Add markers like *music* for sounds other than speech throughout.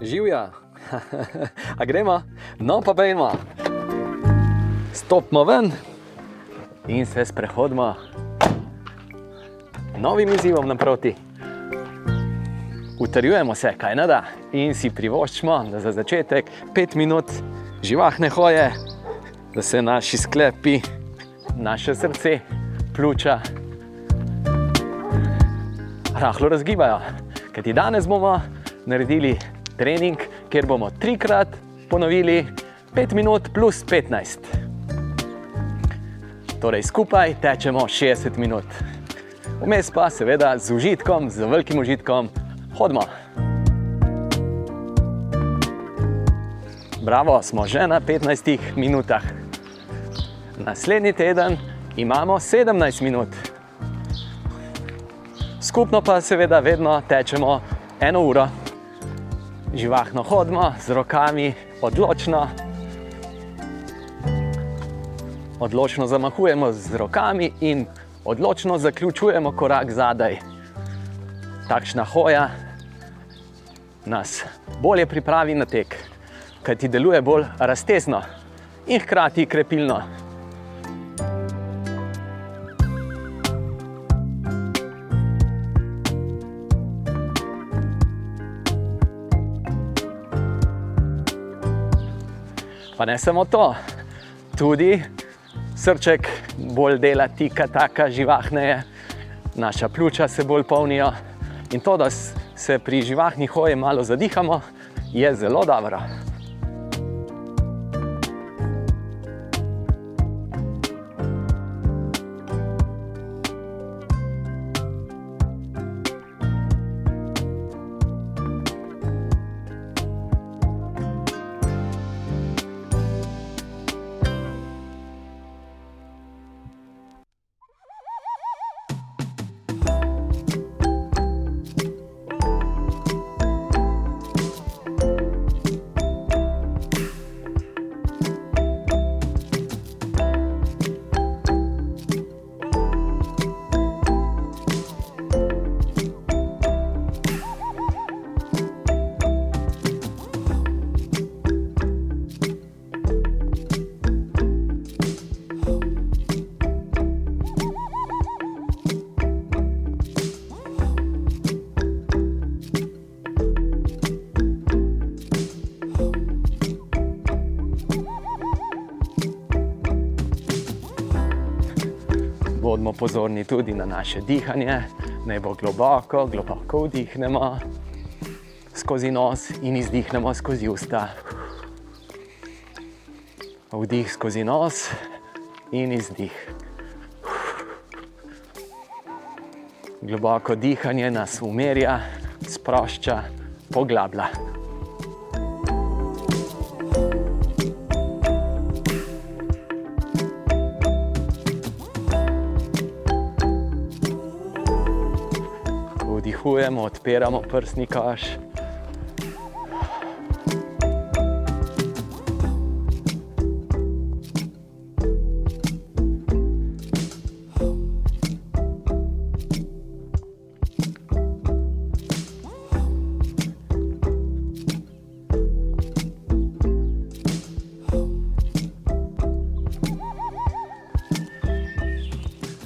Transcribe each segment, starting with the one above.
Živja, *laughs* a gremo, no pa pojmo. Stopimo ven in se sprehodimo novim izzivom naproti. Utrjujemo se, kaj ne da, in si privoščimo, da za začetek 5 minut živahne hoje, da se naši sklepi, naše srce, pljuča rahlo razgibajo. Ker ti danes bomo naredili trening, kjer bomo trikrat ponovili 5 minut plus 15. Torej, skupaj tečemo 60 minut. Vmes pa, seveda, z užitkom, z velikim užitkom, hodimo. Bravo, smo že na 15 minutah. Naslednji teden imamo 17 minut. Skupno pa seveda vedno tečemo eno uro. Živahno hodimo z rokami, odločno. Odločno zamahujemo z rokami in odločno zaključujemo korak zadaj. Takšna hoja nas bolje pripravi na tek, kaj ti deluje bolj raztezno in hkrati krepilno. Pa ne samo to, tudi srček bolj dela, tika, taka živahneje, naša pljuča se bolj polnijo. In to, da se pri živahni hoji malo zadihamo, je zelo dobro. Pozorni tudi na naše dihanje, naj bo globoko, globoko vdihnemo skozi nos in izdihnemo skozi usta. Vdih skozi nos in izdih. Globoko dihanje nas umirja, sprošča, poglablja. Vdihujemo, odpiramo prsni koš.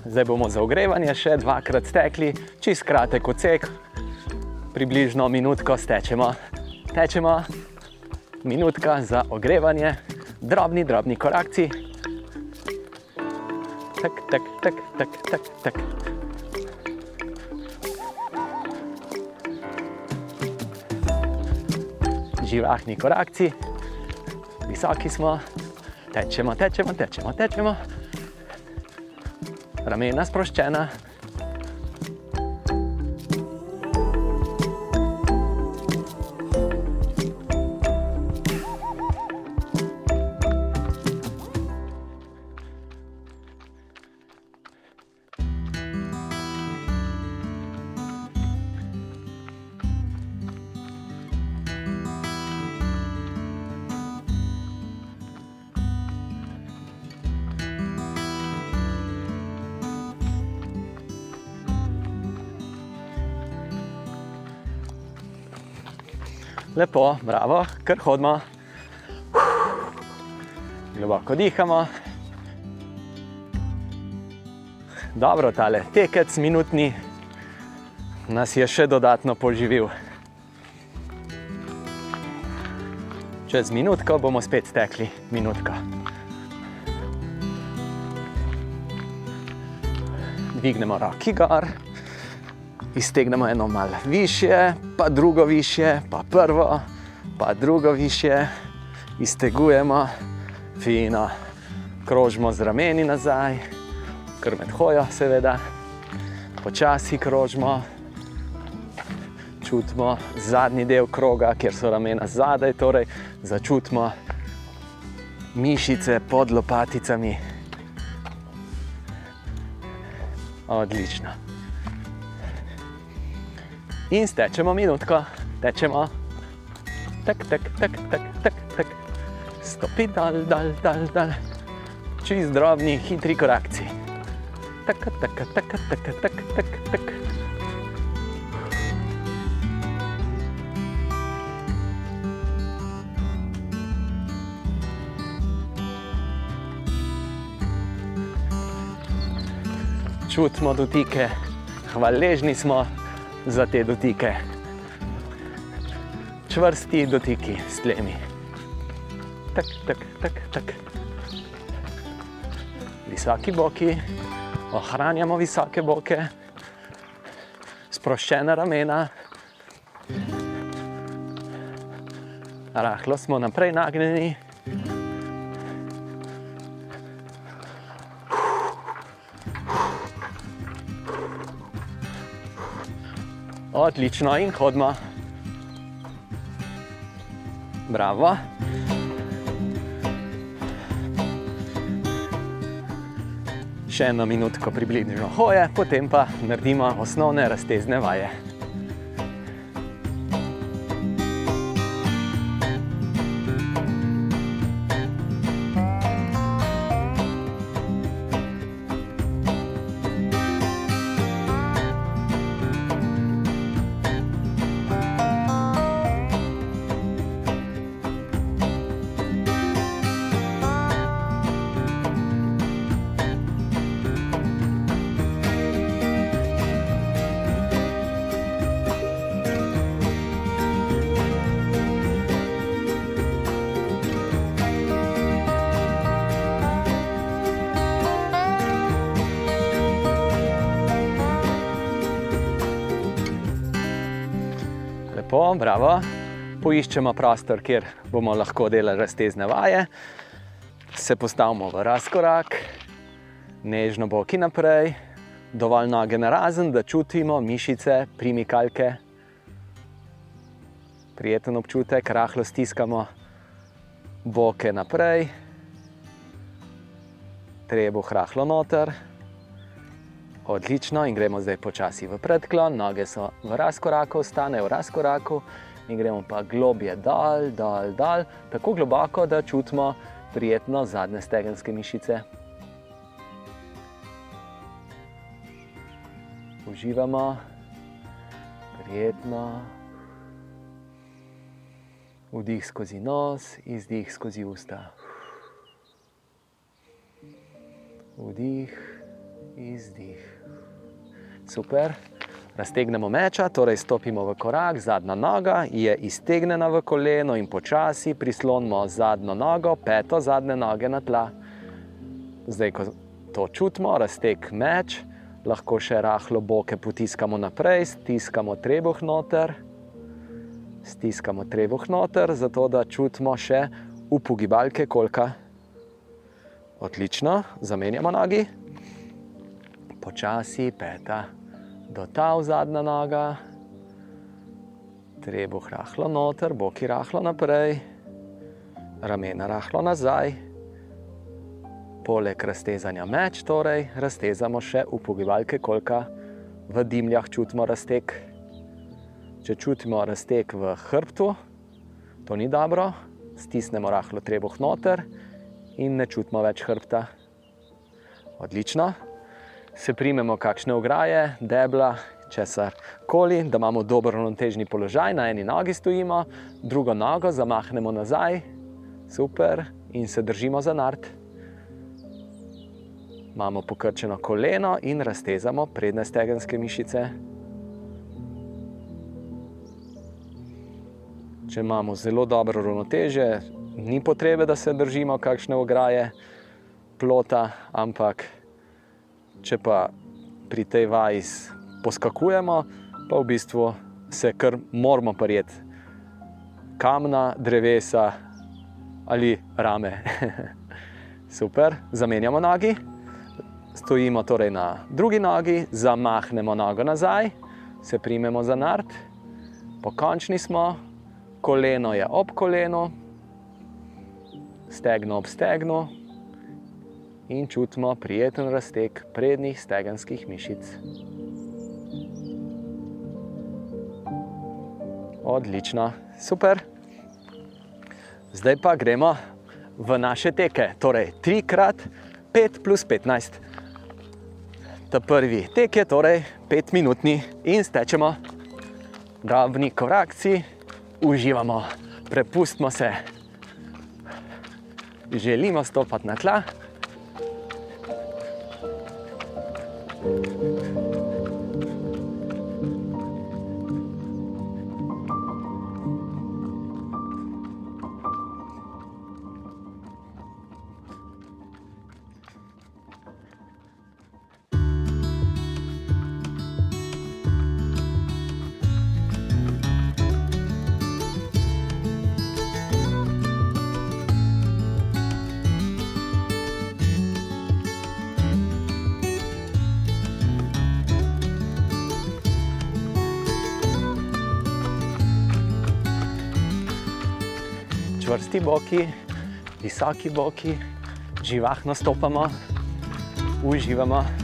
Zdaj bomo za ogrevanje še dvakrat stekli, čist kratek odsek, približno minutko stečemo. Tečemo, minutka za ogrevanje, drobni, drobni korakci. Tak, tak, tak, tak, tak, tak. Živahni korakci, visoki smo, tečemo, tečemo, tečemo, tečemo ramena sproščena. Lepo, bravo, kar hodimo. Globoko dihamo. Dobro, tale tekec minutni nas je še dodatno poživil. Čez minutko bomo spet tekli, minutko. Dvignemo roki gor, iztegnemo eno malo više, pa drugo više, pa prvo, pa drugo više, iztegujemo, fino, krožimo z rameni nazaj, kar med hojo, seveda, počasi krožimo, čutimo zadnji del kroga, kjer so ramena zadaj, torej začutimo mišice pod lopaticami. Odlično. In stečemo minutko, tečemo. Tak, tak, tak, tak, tak, tak. Stopi dal, dal, dal, dal. Čist drobni, hitri korakci. Tak, tak, tak, tak, tak, tak, tak. Čutimo dotike, hvaležni smo za te dotike. Čvrsti dotiki s tlemi. Tak, tak, tak, tak. Visoki boki, ohranjamo visoke boke, sproščena ramena. Rahlo smo naprej nagnjeni. Odlično in hodimo. Bravo. Še eno minutko približno hoje, potem pa naredimo osnovne raztezne vaje. Bravo. Poiščemo prostor, kjer bomo lahko delali raztezne vaje. Se postavimo v razkorak, nežno boki naprej, dovolj noge na razen, da čutimo mišice, primikalke. Prijeten občutek, rahlo stiskamo boke naprej, trebuh rahlo noter. Odlično in gremo zdaj počasi v predklon, noge so v razkoraku, ostanejo v razkoraku in gremo pa globje dol, dol, dol, tako globoko, da čutimo prijetno zadnje stegenske mišice. Uživamo, prijetno. Vdih skozi nos, izdih skozi usta. Vdih, izdih. Super. Raztegnemo meča, torej stopimo v korak, zadnja noga je iztegnjena v koleno in počasi prislonimo zadnjo nogo, peto zadnje noge na tla. Zdaj, ko to čutimo, razteg meč, lahko še rahlo boke potiskamo naprej, stiskamo trebuh noter, stiskamo trebuh noter, zato da čutimo še upogibalke kolka. Odlično, zamenjamo nogi počasi, peta do ta zadnja noga, trebuh rahlo noter, boki rahlo naprej, ramena rahlo nazaj. Poleg raztezanja meč, torej raztezamo še upogibalke kolka, v dimljah čutimo razteg. Če čutimo razteg v hrbtu, to ni dobro, stisnemo rahlo trebuh noter in ne čutimo več hrbta. Odlično se primemo kakšne ograje, debla, česar koli, da imamo dober ravnotežni položaj, na eni nogi stojimo, drugo nogo zamahnemo nazaj, super, in se držimo za nart. Imamo pokrčeno koleno in raztezamo prednje stegenske mišice. Če imamo zelo dobro ravnoteže, ni potrebe, da se držimo kakšne ograje plota, ampak če pa pri tej vaji poskakujemo, pa v bistvu se kar moramo prijeti. Kamna, drevesa ali rame. *laughs* Super, zamenjamo nogi, stojimo torej na drugi nogi, zamahnemo nogo nazaj, se primemo za nard, pokončni smo, koleno je ob kolenu, stegno ob stegnu in čutimo prijeten razteg prednjih stegenskih mišic. Odlično, super. Zdaj pa gremo v naše teke, torej 3x5 plus 15. Ta prvi tek je torej 5 minutni in stečemo, drobni korakci, uživamo, prepustimo se. Želimo stopiti na tla. Thank you. Čvrsti boki, visoki boki, živahno stopamo, uživamo.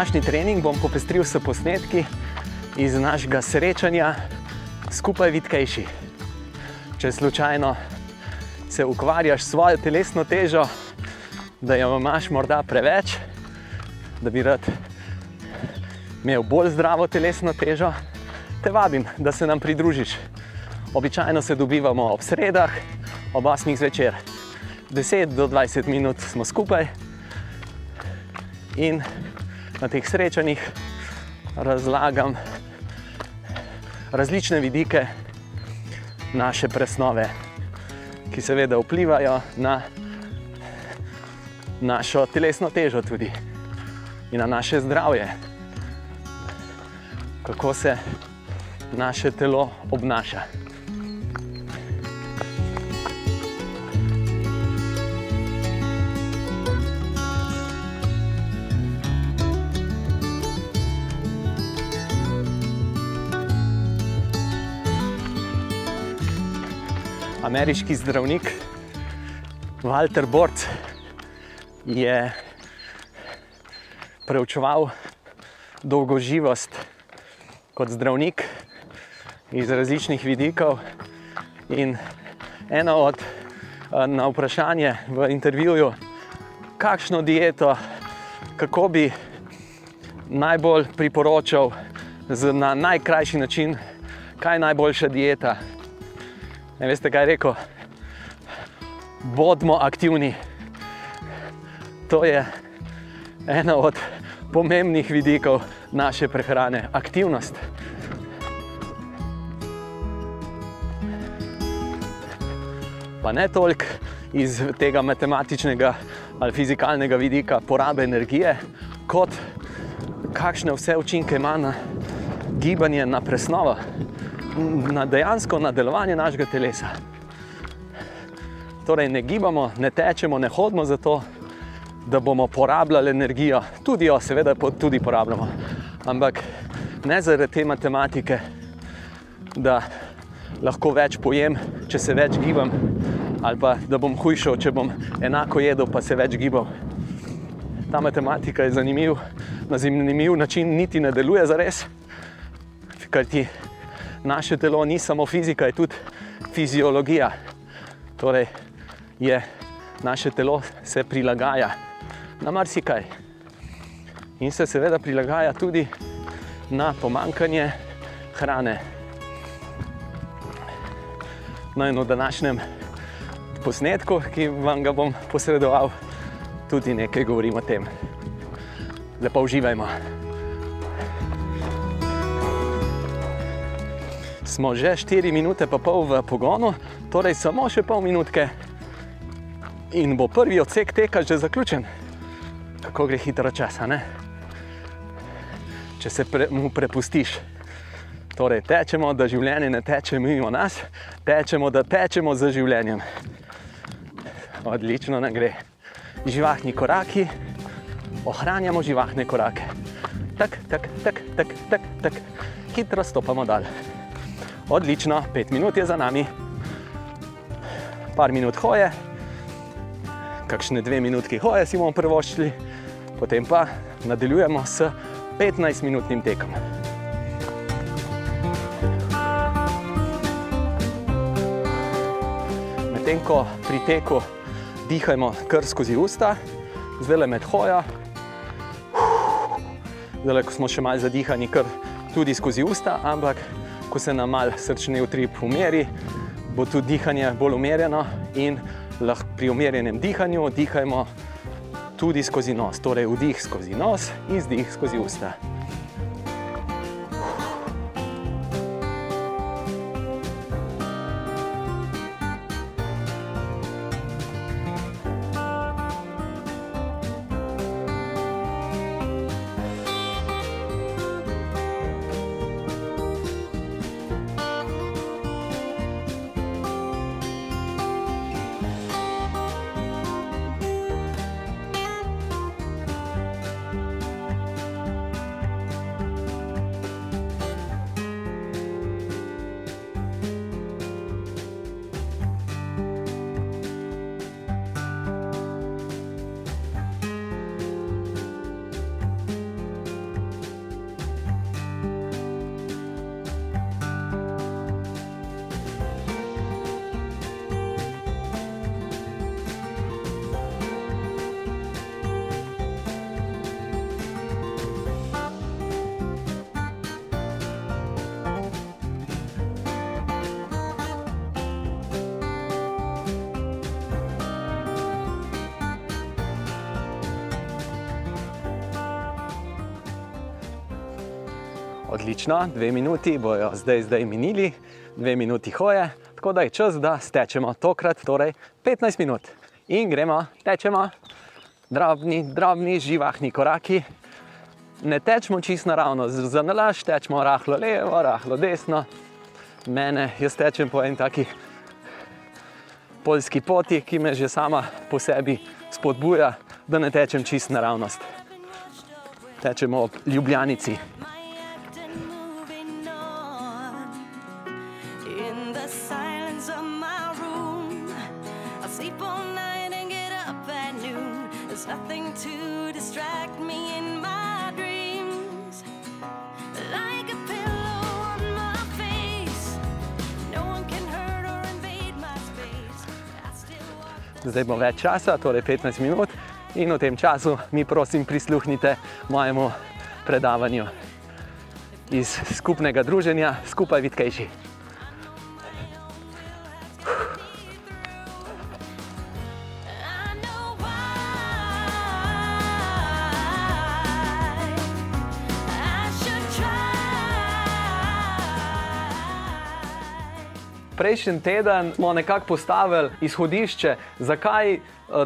Današnji trening bom popestril s posnetki iz našega srečanja skupaj vitkejši. Če slučajno se ukvarjaš s svojo telesno težo, da jo imaš morda preveč, da bi rad imel bolj zdravo telesno težo, te vabim, da se nam pridružiš. Običajno se dobivamo ob sredah, ob 8. zvečer. 10 do 20 minut smo skupaj in na teh srečanjih razlagam različne vidike naše presnove, ki seveda vplivajo na našo telesno težo tudi in na naše zdravje, kako se naše telo obnaša. Ameriški zdravnik Walter Bort je preučeval dolgoživost kot zdravnik iz različnih vidikov. In eno od na vprašanje v intervjuju, kakšno dieto, kako bi najbolj priporočal na najkrajši način, kaj je najboljša dieta. Ne veste, kaj je rekel? Bodimo aktivni. To je ena od pomembnih vidikov naše prehrane, aktivnost. Pa ne toliko iz tega matematičnega ali fizikalnega vidika porabe energije, kot kakšne vse učinke ima na gibanje, na presnovo na dejansko na delovanje našega telesa. Torej, ne gibamo, ne tečemo, ne hodimo zato, da bomo porabljali energijo, tudi jo, seveda, tudi porabljamo. Ampak Ne zaradi te matematike, da lahko več pojem, če se več gibam, ali pa da bom hujšal, če bom enako jedel, pa se več gibal. Ta matematika je zanimiv, na zanimiv način niti ne deluje za res, ker ti naše telo ni samo fizika, je tudi fiziologija. Torej, je naše telo se prilagaja na marsikaj. In se seveda prilagaja tudi na pomankanje hrane. No, in v današnjem posnetku, ki vam ga bom posredoval, tudi nekaj govorim o tem. Lepo uživajmo. Smo že 4 minute pa pol v pogonu, torej samo še pol minutke in bo prvi odsek teka že zaključen. Kako gre hitro čas, ne? Če se pre, mu prepustiš. Torej, tečemo, da življenje ne teče mimo nas, tečemo, da tečemo za življenjem. Odlično nam gre. Živahni koraki, ohranjamo živahne korake. Tak, tak, tak, tak, tak, tak. hitro stopamo dal. Odlično, pet minut je za nami, par minut hoje, kakšne dve minutki hoje si bomo prvoščili, potem pa nadaljujemo s 15-minutnim tekom. Medtem ko pri teku dihajmo kar skozi usta, zdaj le med hojo, zdaj le ko smo še malo zadihani, kar tudi skozi usta, ampak ko se nam mal srčni utrip umeri, bo tudi dihanje bolj umirjeno in lahko pri umirjenem dihanju dihajmo tudi skozi nos, torej vdih skozi nos in zdih skozi usta. Odlično, dve minuti bojo zdaj, zdaj minili, dve minuti hoje, tako da je čas, da stečemo tokrat, torej 15 minut. In gremo, tečemo, drobni, drobni, živahni koraki. Ne tečemo čisto naravno, za nalaž tečemo rahlo levo, rahlo desno. Mene, jaz tečem po eni taki poljski poti, ki me že sama po sebi spodbuja, da ne tečem čisto naravnost. Tečemo ob Ljubljanici. Zdaj bo več časa, torej 15 minut, in v tem času mi prosim prisluhnite mojemu predavanju iz skupnega druženja, skupaj vitkejši. Prejšnji teden smo nekako postavili izhodišče, zakaj eh,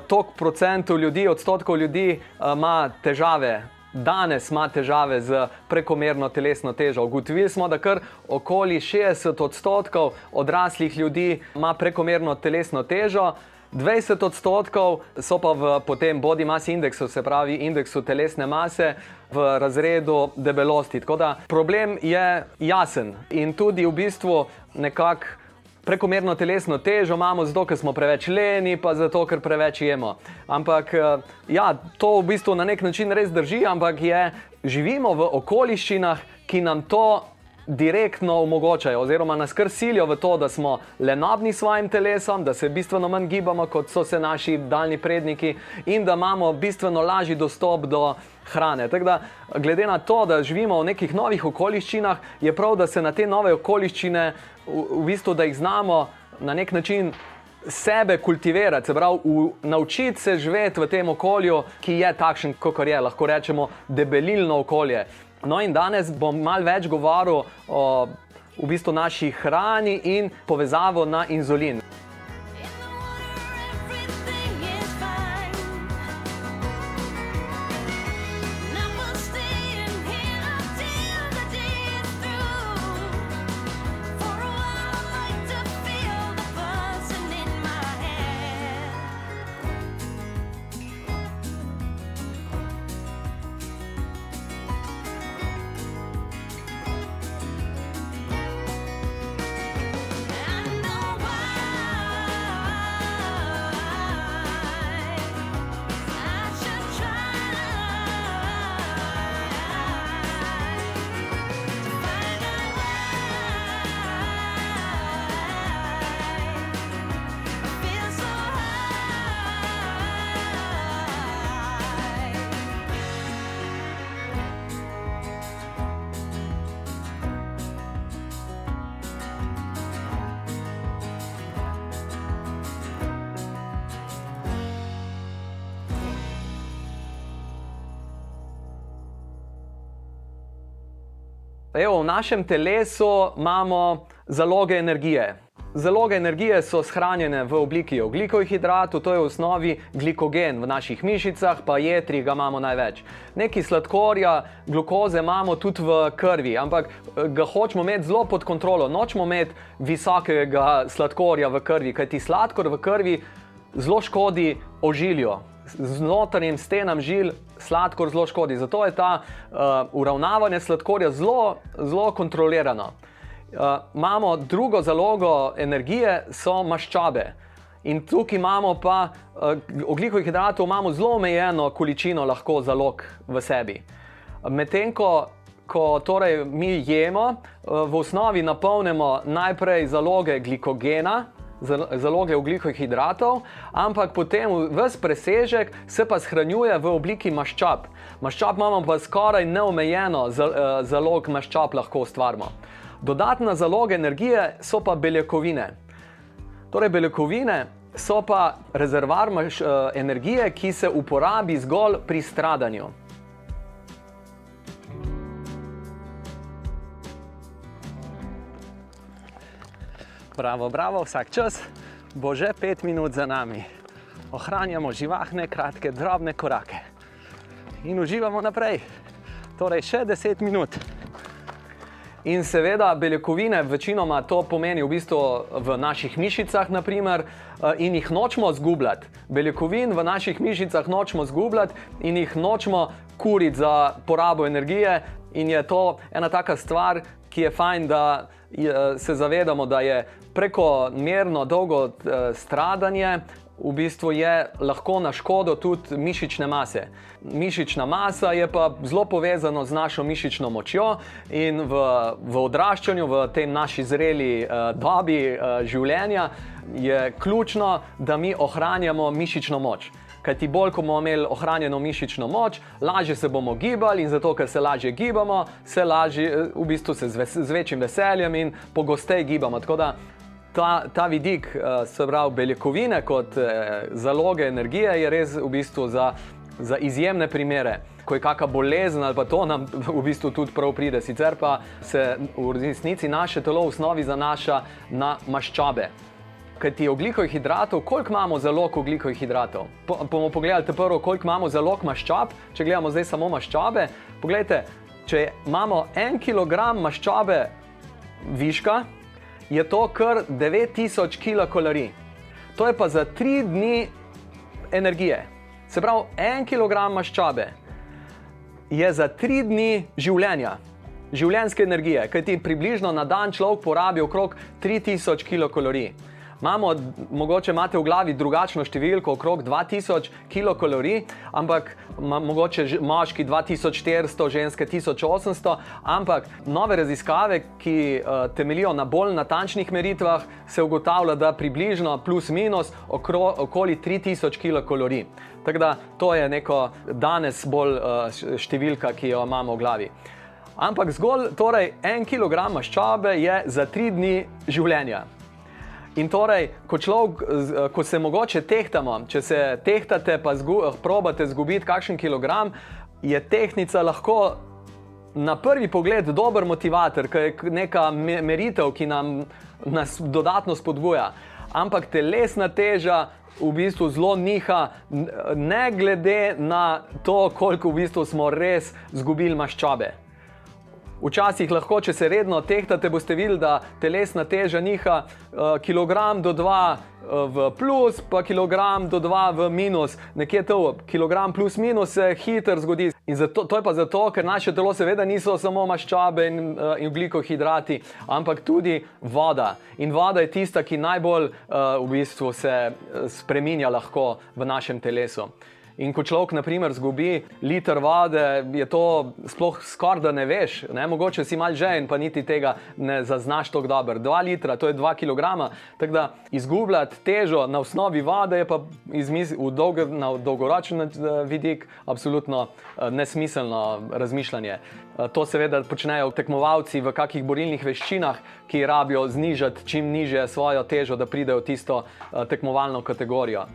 toliko procentov ljudi, odstotkov ljudi eh, ima težave. Danes ima težave z prekomerno telesno težo. Ugotovili smo, da kar okoli 60 odstotkov odraslih ljudi ima prekomerno telesno težo, 20 odstotkov so pa v potem body mass indeksu, se pravi indeksu telesne mase, v razredu debelosti. Tako da problem je jasen in tudi v bistvu nekako. Prekomerno telesno težo imamo zato, ker smo preveč leni, pa zato, ker preveč jemo. Ampak eh, ja, to v bistvu na nek način res drži, ampak je, živimo v okoliščinah, ki nam to direktno omogočajo, oziroma nas kar silijo v to, da smo lenobni s svojim telesom, da se bistveno manj gibamo, kot so se naši daljni predniki, in da imamo bistveno lažji dostop do hrane. Tako da, glede na to, da živimo v nekih novih okoliščinah, je prav, da se na te nove okoliščine, v, v bistvu, da jih znamo na nek način. Sebe kultivirati, se pravi, naučiti se živeti v tem okolju, ki je takšen, kot je, lahko rečemo, debelilno okolje. No, in danes bom malo več govoril o v bistvu naši hrani in povezavo na inzulin. Evo, v našem telesu imamo zaloge energije. Zaloge energije so shranjene v obliki oglikovih hidratov, to je v osnovi glikogen v naših mišicah, pa jetri ga imamo največ. Nekaj sladkorja, glukoze imamo tudi v krvi, ampak eh, ga hočemo imeti zelo pod kontrolo. Nočemo imeti visokega sladkorja v krvi, kajti sladkor v krvi zelo škodi ožilju. Znotrajnim stenam žil sladkor zelo škodi. Zato je ta uh, uravnavanje sladkorja zelo, zelo kontrolirano. Uh, imamo drugo zalogo energije, so maščobe. In tukaj imamo pa uh, oglikovih hidratov, imamo zelo omejeno količino lahko zalog v sebi. Medtem ko, ko torej mi jemo, uh, v osnovi napolnimo najprej zaloge glikogena, zaloge oglikovih hidratov, ampak potem vse presežek se pa shranjuje v obliki maščob. Maščob imamo pa skoraj neomejeno eh, zalog maščob lahko ustvarimo. Dodatna zaloga energije so pa beljakovine. Torej, beljakovine so pa rezervoar maš, eh, energije, ki se uporabi zgolj pri stradanju. Bravo, bravo, vsak čas bo že pet minut za nami. Ohranjamo živahne, kratke, drobne korake in uživamo naprej. Torej, še 10 minut. In seveda, beljakovine, večinoma to pomeni v bistvu v naših mišicah, naprimer, eh, in jih nočemo zgubljati. Beljakovin v naših mišicah nočemo zgubljati in jih nočemo kuriti za porabo energije. In je to ena taka stvar, ki je fajn, da je, se zavedamo, da je prekomerno dolgo eh, stradanje v bistvu je lahko na škodo tudi mišične mase. Mišična masa je pa zelo povezana z našo mišično močjo in v, v odraščanju, v tem naši zreli uh, dobi uh, življenja je ključno, da mi ohranjamo mišično moč. Kaj ti bolj, ko bomo imeli ohranjeno mišično moč, lažje se bomo gibali in zato, ker se lažje gibamo, se lažje, eh, v bistvu se z, z večjim veseljem in pogosteje gibamo. Tako da ta, ta vidik, eh, se pravi beljakovine kot eh, zaloge energije, je res v bistvu za, za izjemne primere. Ko je kakšna bolezen ali pa to nam v bistvu tudi prav pride, sicer pa se v resnici naše telo v osnovi zanaša na maščobe. Kaj ti oglikovih hidratov, koliko imamo zalog oglikovih hidratov? Po, bomo pogledali prvo, koliko imamo zalog maščob, če gledamo zdaj samo maščobe. Poglejte, če imamo en kilogram maščobe viška, je to kar 9000 kilokalorij. To je pa za 3 dni energije. Se pravi, en kilogram maščobe je za tri dni življenja, življenjske energije, kajti približno na dan človek porabi okrog 3000 kilokalorij. Imamo, mogoče imate v glavi drugačno številko, okrog 2000 kilokalorij, ampak mogoče moški 2400, ženske 1800, ampak nove raziskave, ki uh, temeljijo na bolj natančnih meritvah, se ugotavlja, da približno plus minus okro, okoli 3000 kilokalorij. Tako da to je neko danes bolj uh, številka, ki jo imamo v glavi. Ampak zgolj torej, en kilogram maščobe je za tri dni življenja. In torej, ko, človek, z- ko se mogoče tehtamo, če se tehtate, pa zgu, probate izgubiti kakšen kilogram, je tehnica lahko na prvi pogled dober motivator, ki je neka me- meritev, ki nam nas dodatno spodbuja. Ampak telesna teža v bistvu zelo niha, ne glede na to, koliko v bistvu smo res izgubili maščobe. Včasih lahko, če se redno tehtate, boste videli, da telesna teža niha uh, kilogram do dva uh, v plus, pa kilogram do dva v minus. Nekje to, kilogram plus minus se hitro zgodi. In zato, to je pa zato, ker naše telo seveda niso samo maščobe in, uh, in ugljikohidrati, ampak tudi voda. In voda je tista, ki najbolj uh, v bistvu se spreminja lahko v našem telesu. In ko človek, na primer, zgubi liter vode, je to sploh skoraj da ne veš. Ne? Mogoče si mal žen, pa niti tega ne zaznaš tako dobro. 2 litra, to je 2 kg. Tako da izgubljati težo na osnovi vode je pa v dolg, na dolgoročen eh, vidik absolutno eh, nesmiselno razmišljanje. Eh, To seveda počnejo tekmovalci v kakih borilnih veščinah, ki rabijo znižati čim niže svojo težo, da pridejo v tisto tekmovalno kategorijo.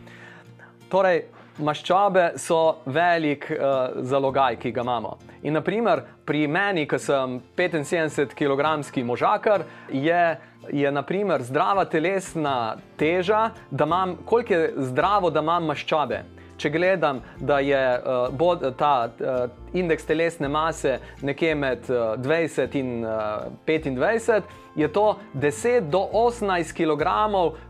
Torej, maščobe so velik uh, zalogaj, ki ga imamo. In naprimer, pri meni, ki sem 75 kg možakar, je, je naprimer, zdrava telesna teža, da imam, koliko je zdravo, da imam maščobe. Če gledam, da je uh, bod, ta uh, indeks telesne mase nekje med uh, 20 in uh, 25, je to 10 do 18 kg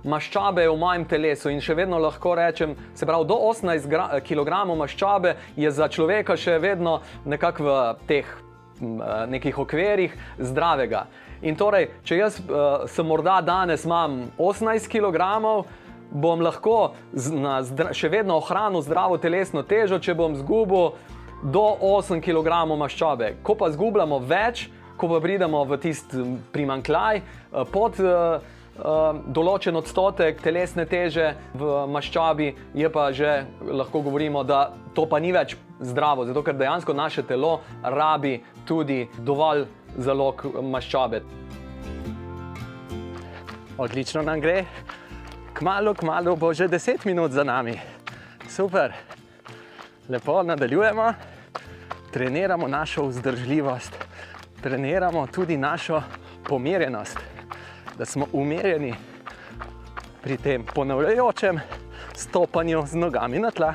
maščobe v mojem telesu. In še vedno lahko rečem, se pravi, do 18 gra- kg maščobe je za človeka še vedno nekako v teh eh, nekih okvirih zdravega. In torej, če jaz uh, sem morda danes imam 18 kg, bom lahko na, še vedno ohranil zdravo telesno težo, če bom izgubil do 8 kg maščobe. Ko pa izgubljamo več, ko pa pridemo v tisti primankljaj, eh, pod uh, uh, določen odstotek telesne teže v maščobi, je pa že lahko govorimo, da to pa ni več zdravo, zato ker dejansko naše telo rabi tudi dovolj zalog maščobe. Odlično nam gre. Kmalo, kmalo bo že 10 minut za nami. Super. Lepo nadaljujemo, treniramo našo vzdržljivost, treniramo tudi našo pomirjenost, da smo umirjeni pri tem ponavljajočem stopanju z nogami na tla,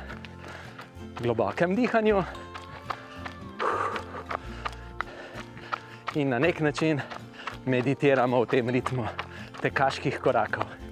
globokem dihanju in na nek način meditiramo v tem ritmu tekaških korakov.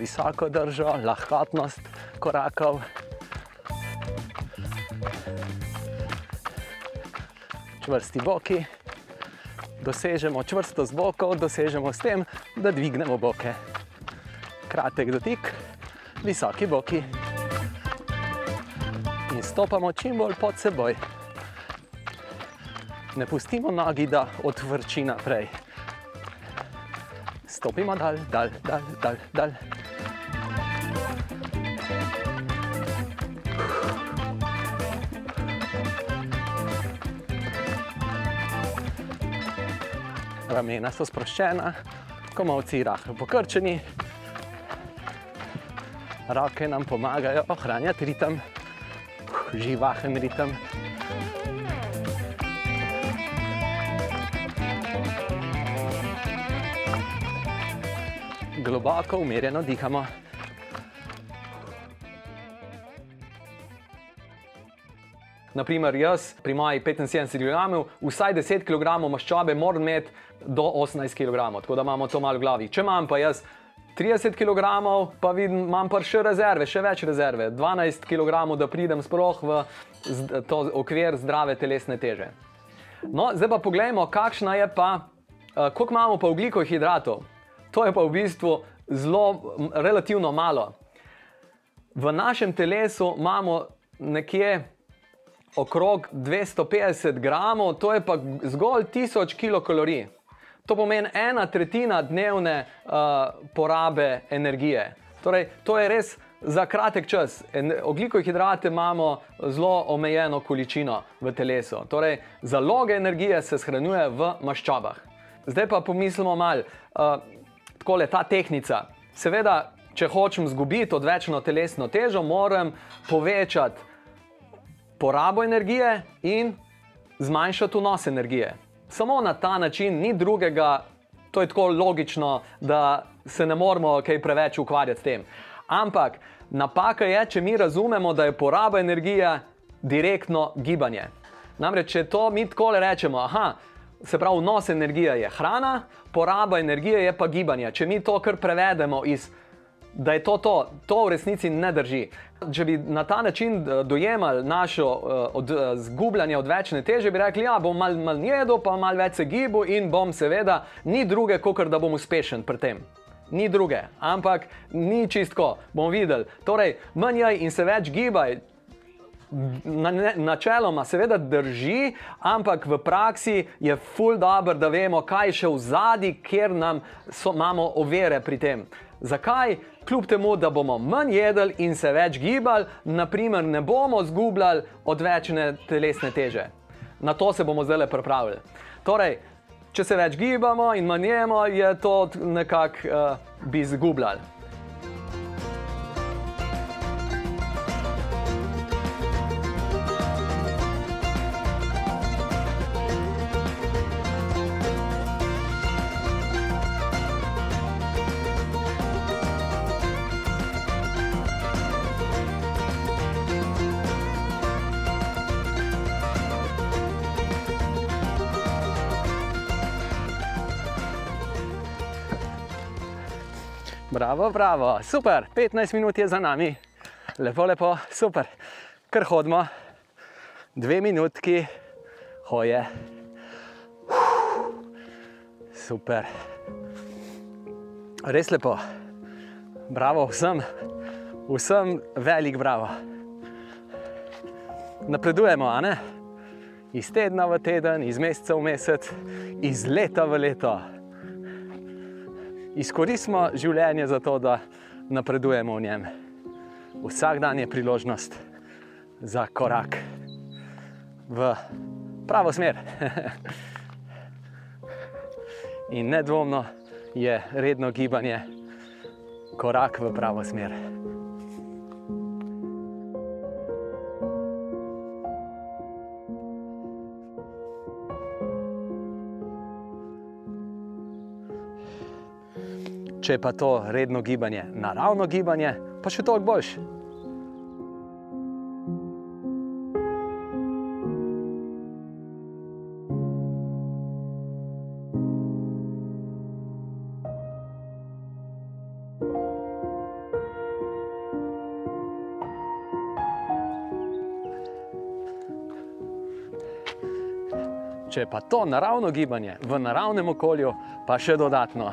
Visoko držo, lahkotnost korakov. Čvrsti boki, dosežemo čvrstost bokov, dosežemo s tem, da dvignemo boke. Kratek dotik, visoki boki. In stopamo čim bolj pod seboj. Ne pustimo nogi, da odvrči naprej. Stopimo dal, dal, dal, dal, dal. Ramena so sproščena, komovci rahlo pokrčeni, roke nam pomagajo ohranjati ritem, živahen ritem. Globoko, umirjeno dihamo. Naprimer, jaz pri mojih 75 kg, vsaj 10 kg maščobe moram imeti do 18 kg, tako da imamo to malo v glavi. Če imam pa jaz 30 kg, pa vidim, imam pa še rezerve, še več rezerve, 12 kg, da pridem sploh v to okvir zdrave telesne teže. No, zdaj pa poglejmo, kakšna je pa, uh, koliko imamo pa oglikovih hidratov. To je pa v bistvu zelo, relativno malo. V našem telesu imamo nekje okrog 250 gramov, to je pa zgolj 1000 kilokalorij. To pomeni ena tretjina dnevne uh, porabe energije. Torej, to je res za kratek čas. Oglikove hidrate imamo zelo omejeno količino v telesu. Torej, zaloge energije se shranjuje v maščobah. Zdaj pa pomislimo malo, uh, tako je ta tehnika. Seveda, če hočem izgubiti odvečno telesno težo, moram povečati porabo energije in zmanjšati vnos energije. Samo na ta način ni drugega, to je tako logično, da se ne moramo kaj preveč ukvarjati s tem. Ampak napaka je, če mi razumemo, da je poraba energije direktno gibanje. Namreč, če to mi tako rečemo, aha, se pravi, vnos energije je hrana, poraba energije je pa gibanje. Če mi to kar prevedemo iz da je to to, to v resnici ne drži. Če bi na ta način eh, dojemali našo uh, od, uh, zgubljanje odvečne teže, bi rekli, ja, bom mal, mal jedel, pa mal več se gibu in bom seveda, ni druge, kot da bom uspešen pri tem. Ni druge, ampak ni čistko, bomo videli. Torej, manj jaj in se več gibaj, na, ne, načeloma seveda drži, ampak v praksi je ful dobro, da vemo, kaj je še v zadnji, ker nam so, imamo ovire pri tem. Zakaj? Kljub temu, da bomo manj jedli in se več gibali, naprimer, ne bomo zgubljali odvečne telesne teže. Na to se bomo zdaj pripravili. Torej, če se več gibamo in manj jemo, je to nekako uh, bi zgubljali. Bravo, bravo, super, 15 minut je za nami, lepo, lepo, super, kar hodimo, dve minutki. Hoje. Super, res lepo, bravo vsem, vsem velik bravo. Napredujemo, a ne? Iz tedna v teden, iz meseca v mesec, iz leta v leto izkoristimo življenje za to, da napredujemo v njem. Vsak dan je priložnost za korak v pravo smer. *laughs* In nedvomno je redno gibanje korak v pravo smer. Če je pa to redno gibanje, naravno gibanje, pa še toliko boljše. Če pa to naravno gibanje v naravnem okolju, pa še dodatno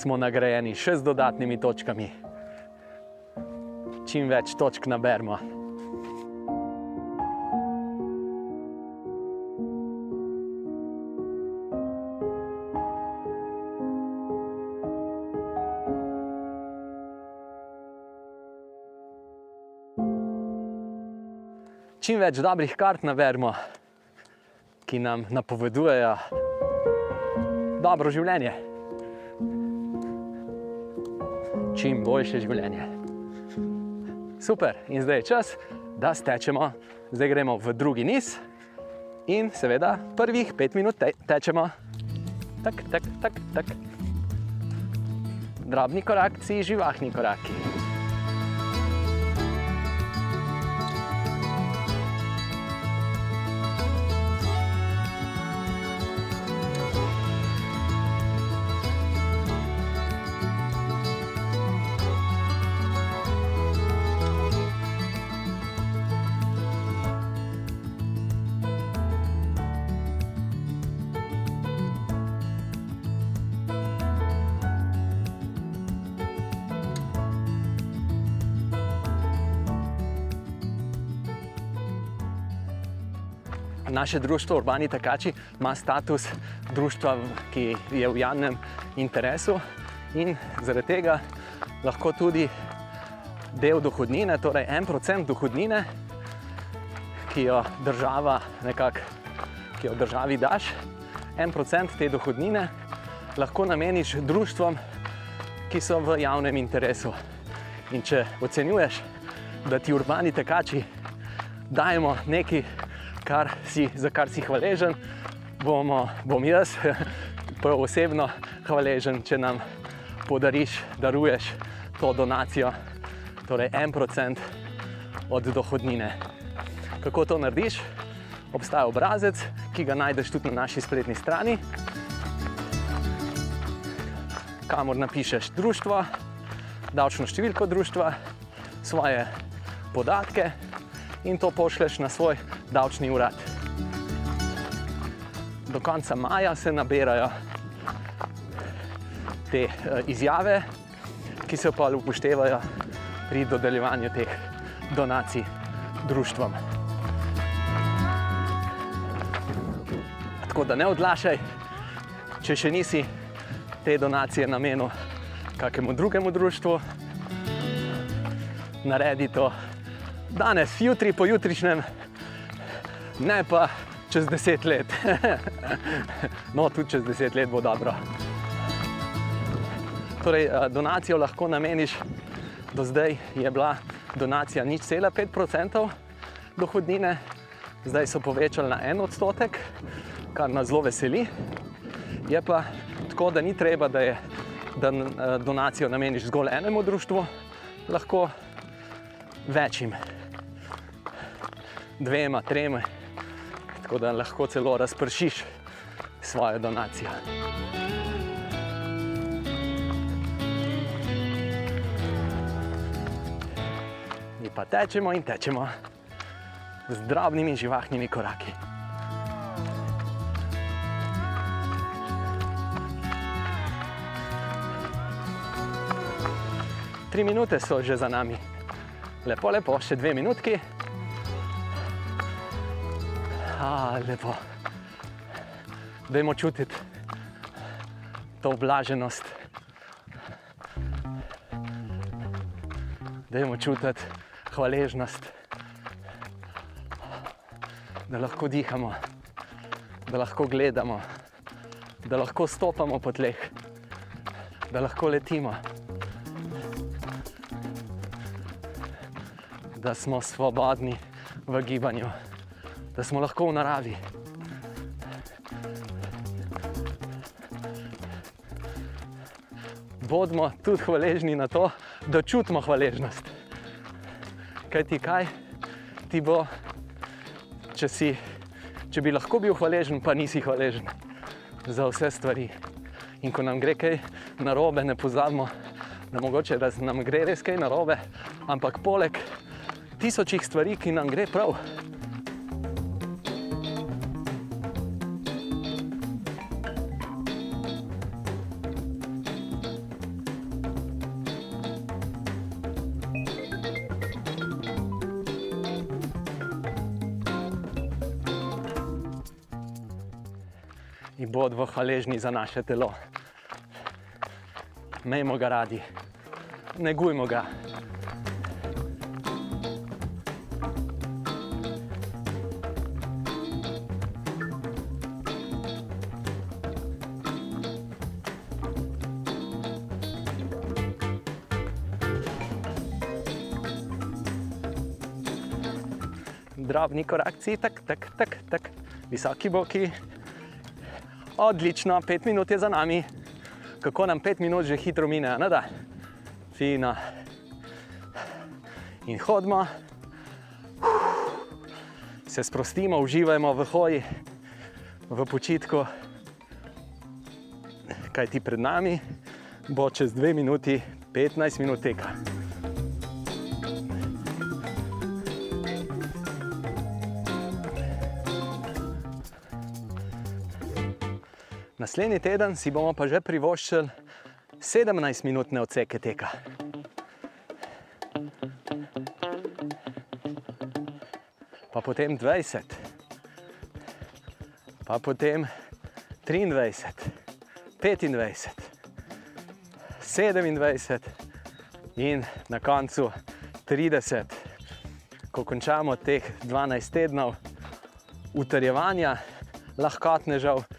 smo nagrajeni še z dodatnimi točkami. čim več točk naberemo. Čim več dobrih kart naberemo, ki nam napovedujejo dobro življenje. Čim boljše življenje. Super, in zdaj je čas, da stečemo. Zdaj gremo v drugi niz in seveda prvih pet minut te tečemo. Tak, tak, tak, tak. Drobni korakci, živahni koraki. Naše društvo Urbani Takači ima status društva, ki je v javnem interesu in zaradi tega lahko tudi del dohodnine, torej en procent dohodnine, ki jo država nekako, ki jo državi daš, en procent te dohodnine lahko nameniš društvom, ki so v javnem interesu. In če ocenjuješ, da ti urbani tekači dajemo nekaj, kar si, za kar si hvaležen, bomo, bom jaz *laughs* osebno hvaležen, če nam podariš, daruješ to donacijo, torej en procent od dohodnine. Kako to narediš? Obstaja obrazec, ki ga najdeš tudi na naši spletni strani, kamor napišeš društvo, davčno številko društva, svoje podatke in to pošleš na svoj davčni urad. Do konca maja se nabirajo te eh, izjave, ki se pa upoštevajo pri dodeljevanju teh donacij društvom. Tako da ne odlašaj, če še nisi te donacije namenil kakemu drugemu društvu, naredi to danes, jutri, pojutrišnjem, ne pa čez deset let. *laughs* no, tudi čez deset let bo dobro. Torej, eh, donacijo lahko nameniš, do zdaj je bila donacija nič cela 5% dohodnine, zdaj so povečali na en odstotek, kar nas zelo veseli. Je pa tako, da ni treba, da, je, da eh, donacijo nameniš zgolj enemu društvu, lahko večjim, dvema, trema, tako da lahko celo razpršiš svojo donacijo. Mi pa tečemo in tečemo z drobnimi živahnimi koraki. Tri minute so že za nami. Lepo, lepo, še dve minutki. A, lepo. Dajmo čutiti to blaženost. Dajmo čutiti hvaležnost, da lahko dihamo, da lahko gledamo, da lahko stopamo po tleh, da lahko letimo. Da smo svobodni v gibanju, da smo lahko v naravi. Bodimo tudi hvaležni na to, da čutimo hvaležnost. Kaj ti kaj, ti bo, če, si, če bi lahko bil hvaležen, pa nisi hvaležen za vse stvari. In ko nam gre kaj narobe, ne pozabimo, da mogoče da nam gre res kaj narobe, ampak poleg tisočih stvari, ki nam gre prav. Bodimo hvaležni za naše telo. Mejmo ga radi, negujmo ga. Drobni korakci, tak, tak, tak, tak, visoki boki. Odlično, pet minut je za nami. Kako nam pet minut že hitro mine, ne da? Fino. In hodimo, se sprostimo, uživajmo v hoji, v počitku. Kaj ti pred nami bo čez dve minuti, 15 minut teka. Naslednji teden si bomo pa že privoščili 17-minutne odseke teka. Pa potem 20, pa potem 23, 25, 27 in na koncu 30. Ko končamo teh 12 tednov utrjevanja lahkotnežav,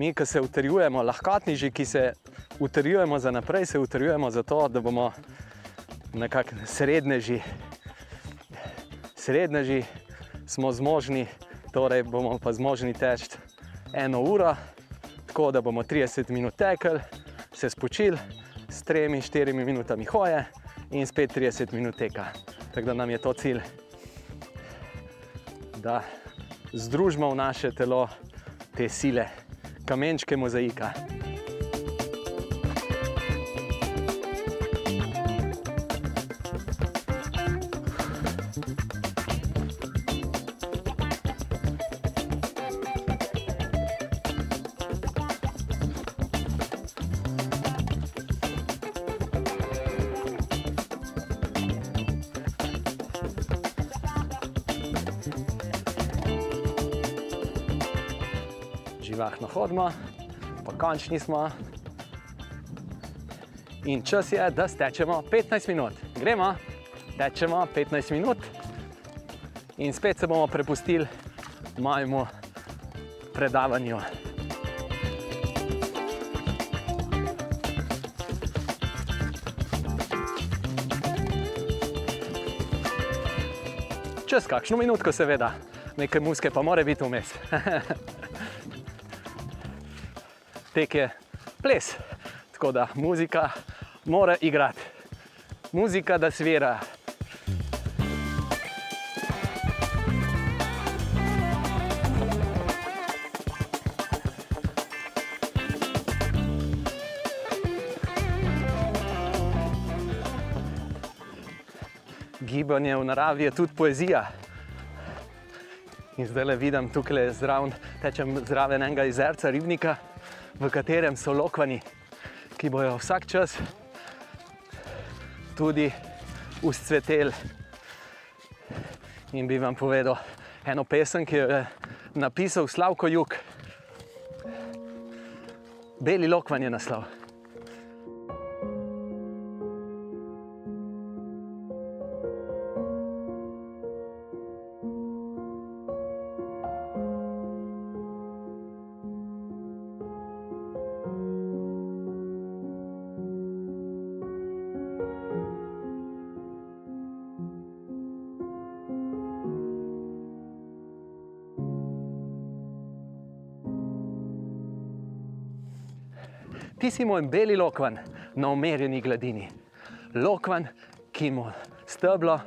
mi, ki se utrjujemo, lahkotniži, ki se utrjujemo za naprej, se utrjujemo zato, da bomo nekako srednježi. Srednježi smo zmožni, torej bomo pa zmožni teči eno uro, tako da bomo 30 minut tekli, se spočili s 3-4 minutami hoje in spet 30 minut teka. Tako da nam je to cilj, da združimo v naše telo te sile basicamente, o que é mais? Živahno hodimo, pa končni smo. In čas je, da stečemo 15 minut. Gremo, tečemo 15 minut in spet se bomo prepustili mojemu predavanju. Čez kakšno minutko, seveda, nekaj muske pa mora biti vmes. *laughs* tek je ples. Tako da muzika mora igrati, muzika da svira. Gibanje v naravi je tudi poezija. In zdaj le vidim tukaj zraven, tečem zraven enega jezerca, ribnika, v katerem so lokvani, ki bojo vsak čas tudi uscveteli. In bi vam povedal eno pesem, ki jo je napisal Slavko Juk. Beli lokvan je naslov. Ti si moj beli lokvan na umerjeni gladini. Lokvan, ki mu steblo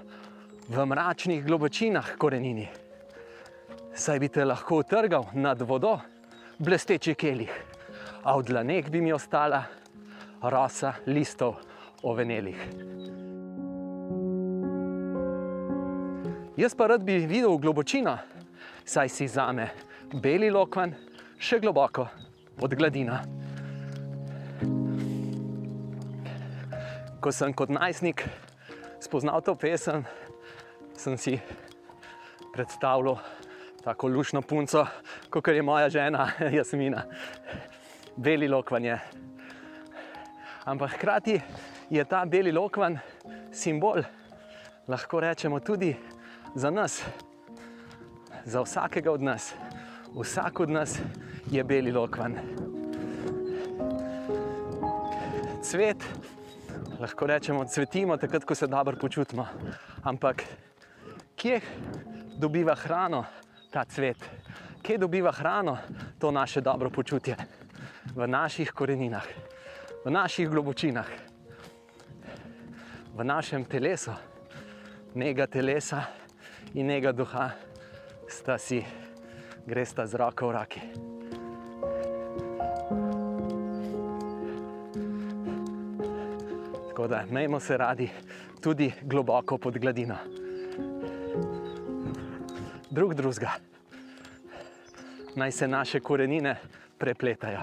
v mračnih globočinah korenini. Saj bi te lahko utrgal nad vodo, blesteči kelih, a v dlanek bi mi ostala rosa listov ovenelih. Jaz pa rad bi videl globočino, saj si zame beli lokvan še globoko pod gladino. Ko sem kot najstnik spoznal to pesem, sem si predstavljal tako lušno punco, kot je moja žena *laughs* Jasmina. Beli lokvan je. Ampak hkrati je ta beli lokvan simbol, lahko rečemo tudi za nas, za vsakega od nas. Vsak od nas je beli lokvan. Cvet, lahko rečemo, cvetimo takrat, ko se dobro počutimo. Ampak kje dobiva hrano ta cvet? Kje dobiva hrano to naše dobro počutje? V naših koreninah, v naših globočinah, v našem telesu, njega telesa in njega duha sta si, gresta z roko v roki. Tako da imejmo se radi tudi globoko pod gladino. Drug drugega. Naj se naše korenine prepletajo.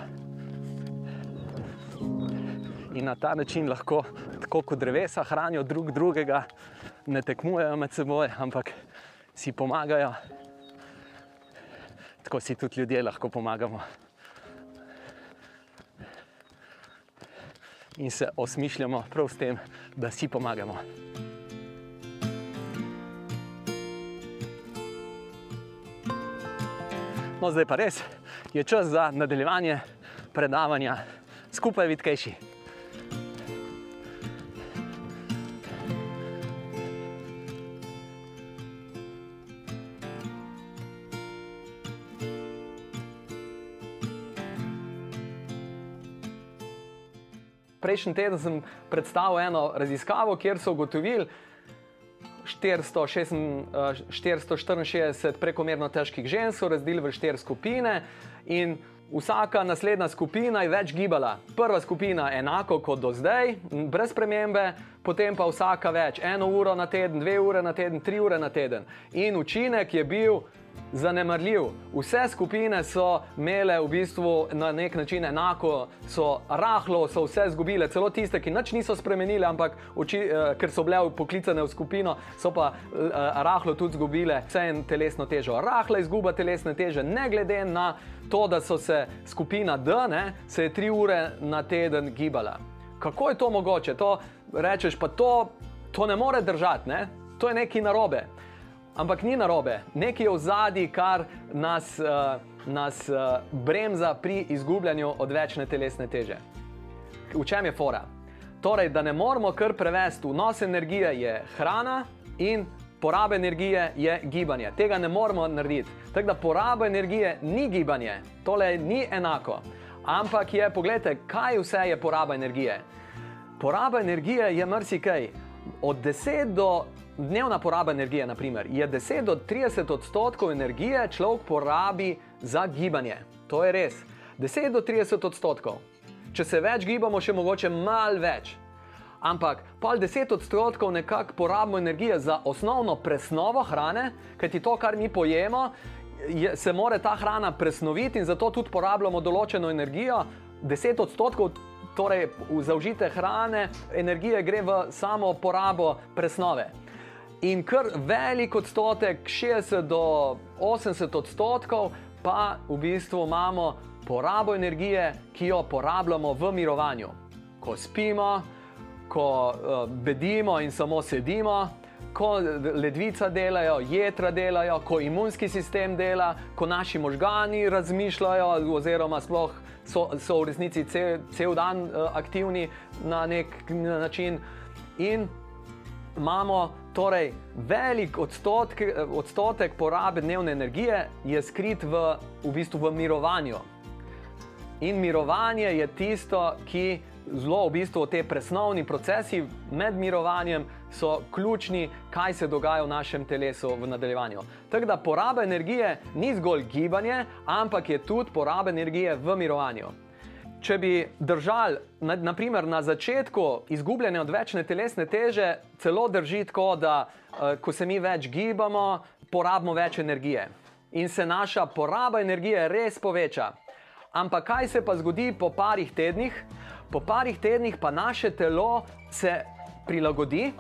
In na ta način lahko, tako kot drevesa, hranijo drug drugega, ne tekmujejo med seboj, ampak si pomagajo. Tako si tudi ljudje lahko pomagamo. In se osmišljamo prav s tem, da si pomagamo. No, zdaj pa res je čas za nadaljevanje predavanja skupaj vitkejši. Prejšnji teden sem predstavil eno raziskavo, kjer so ugotovili 466, eh, 464 prekomerno težkih žensk, razdelili v štiri skupine in vsaka naslednja skupina je več gibala. Prva skupina enako kot do zdaj, brez premembe, potem pa vsaka več, eno uro na teden, dve ure na teden, tri ure na teden. In učinek je bil zanemarljiv. Vse skupine so imele v bistvu na nek način enako, so rahlo, so vse izgubile, celo tiste, ki nič niso spremenile, ampak oči, eh, ker so bile poklicane v skupino, so pa eh, rahlo tudi izgubile vse en telesno težo. Rahla izguba telesne teže, ne glede na to, da so se skupina D, ne, se je tri ure na teden gibala. Kako je to mogoče? To rečeš, pa to, to ne more držati, ne? to je nekaj narobe. Ampak ni narobe, nekaj je v zadnji, kar nas, uh, nas uh, bremza pri izgubljanju odvečne telesne teže. V čem je fora? Torej, da ne moramo kar prevesti, vnos energije je hrana in poraba energije je gibanje. Tega ne moramo narediti. Tako da poraba energije ni gibanje, tole ni enako. Ampak je, pogledajte, kaj vse je poraba energije. Poraba energije je marsikaj. Od 10 do dnevna poraba energije, naprimer, je 10 do 30 odstotkov energije človek porabi za gibanje. To je res. 10 do 30 odstotkov. Če se več gibamo, še mogoče malo več. Ampak pol 10 odstotkov nekako porabimo energije za osnovno presnovo hrane, kajti to, kar mi pojemo, je, se mora ta hrana presnoviti in zato tudi porabljamo določeno energijo. 10 odstotkov torej zaužite hrane, energije gre v samo porabo presnove. In kar velik odstotek, 60 do 80 odstotkov, pa v bistvu imamo porabo energije, ki jo porabljamo v mirovanju. Ko spimo, ko uh, bedimo in samo sedimo, ko ledvica delajo, jedra delajo, ko imunski sistem dela, ko naši možgani razmišljajo, oziroma sploh so, so v resnici cel, cel dan uh, aktivni na nek način. In imamo torej velik odstotek, odstotek porabe dnevne energije, je skrit v, v bistvu v mirovanju. In mirovanje je tisto, ki zelo v bistvu te presnovni procesi med mirovanjem so ključni, kaj se dogaja v našem telesu v nadaljevanju. Tako da poraba energije ni zgolj gibanje, ampak je tudi poraba energije v mirovanju. Če bi držali, na, naprimer, na začetku izgubljene odvečne telesne teže, celo drži tako, da uh, ko se mi več gibamo, porabimo več energije in se naša poraba energije res poveča. Ampak kaj se pa zgodi po parih tednih? Po parih tednih pa naše telo se prilagodi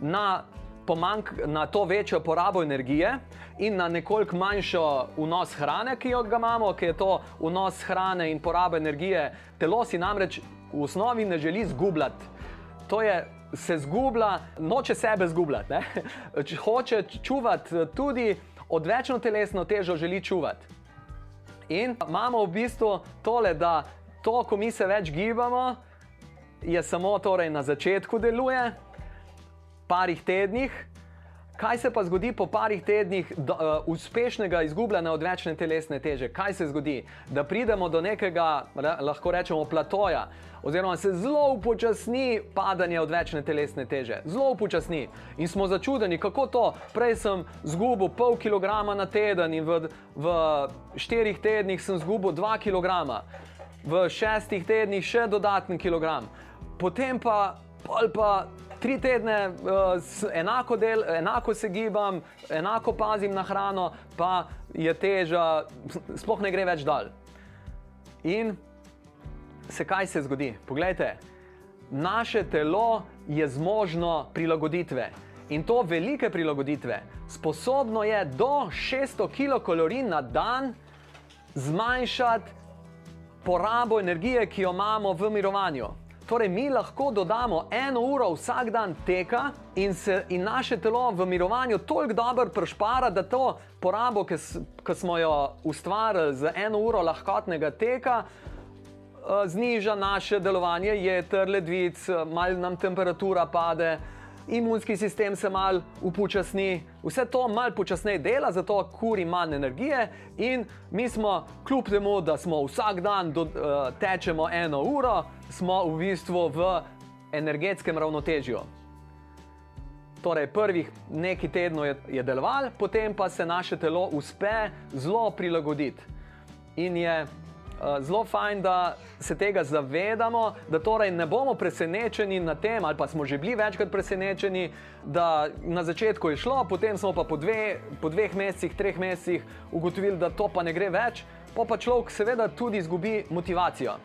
na pomank, na to večjo porabo energije in na nekoliko manjšo vnos hrane, ki jo imamo, ki je to vnos hrane in poraba energije. Telo si namreč v osnovi ne želi zgubljati. To je se zgublja, noče sebe zgubljati, ne? *laughs* Če hoče čuvati tudi odvečno telesno težo, želi čuvati. In imamo v bistvu tole, da to, ko mi se več gibamo, je samo torej na začetku deluje, parih tednih. Kaj se pa zgodi po parih tednih do, uh, uspešnega izgubljanja odvečne telesne teže? Kaj se zgodi? Da pridemo do nekega, lahko rečemo, platoja, oziroma se zelo upočasni padanje odvečne telesne teže. Zelo upočasni. In smo začudeni, kako to. Prej sem izgubil pol kilograma na teden in v, v štirih tednih sem izgubil dva kilograma, v šestih tednih še dodatni kilogram. Potem pa, pa tri tedne uh, enako, del, enako se gibam, enako pazim na hrano, pa je teža, sploh ne gre več dal. In se kaj se zgodi? Poglejte, naše telo je zmožno prilagoditve. In to velike prilagoditve. Sposobno je do 600 kilokalorij na dan zmanjšati porabo energije, ki jo imamo v mirovanju. Torej, mi lahko dodamo eno uro vsak dan teka in, se, in naše telo v mirovanju toliko dobro prešpara, da to porabo, ki smo jo ustvarili za eno uro lahkotnega teka, eh, zniža naše delovanje, je trledvic, malo nam temperatura pade imunski sistem se mal upočasni, vse to mal počasneje dela, zato kuri manj energije in mi smo, kljub temu, da smo vsak dan do, uh, tečemo eno uro, smo v bistvu v energetskem ravnotežju. Torej, prvih nekaj tednov je, je deloval, potem pa se naše telo uspe zelo prilagoditi. In je Eh, zelo fajn, da se tega zavedamo, da torej ne bomo presenečeni na tem, ali pa smo že bili večkrat presenečeni, da na začetku je šlo, potem smo pa po, dve, po dveh mesecih, treh mesecih ugotovili, da to pa ne gre več, pa pa človek seveda tudi izgubi motivacijo.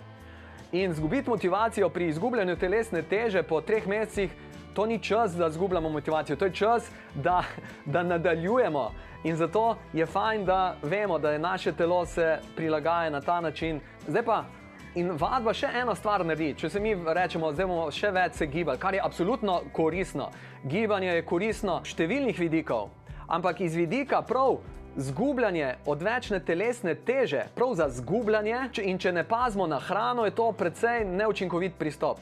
In izgubiti motivacijo pri izgubljanju telesne teže po treh mesecih, to ni čas, da izgubljamo motivacijo, to je čas, da, da nadaljujemo. In zato je fajn, da vemo, da je naše telo se prilagaja na ta način. Zdaj pa. In vadba še eno stvar naredi. Če se mi rečemo, da bomo še več se gibali, kar je absolutno koristno. Gibanje je koristno številnih vidikov, ampak iz vidika prav zgubljanje odvečne telesne teže, prav za zgubljanje, in če ne pazimo na hrano, je to precej neučinkovit pristop.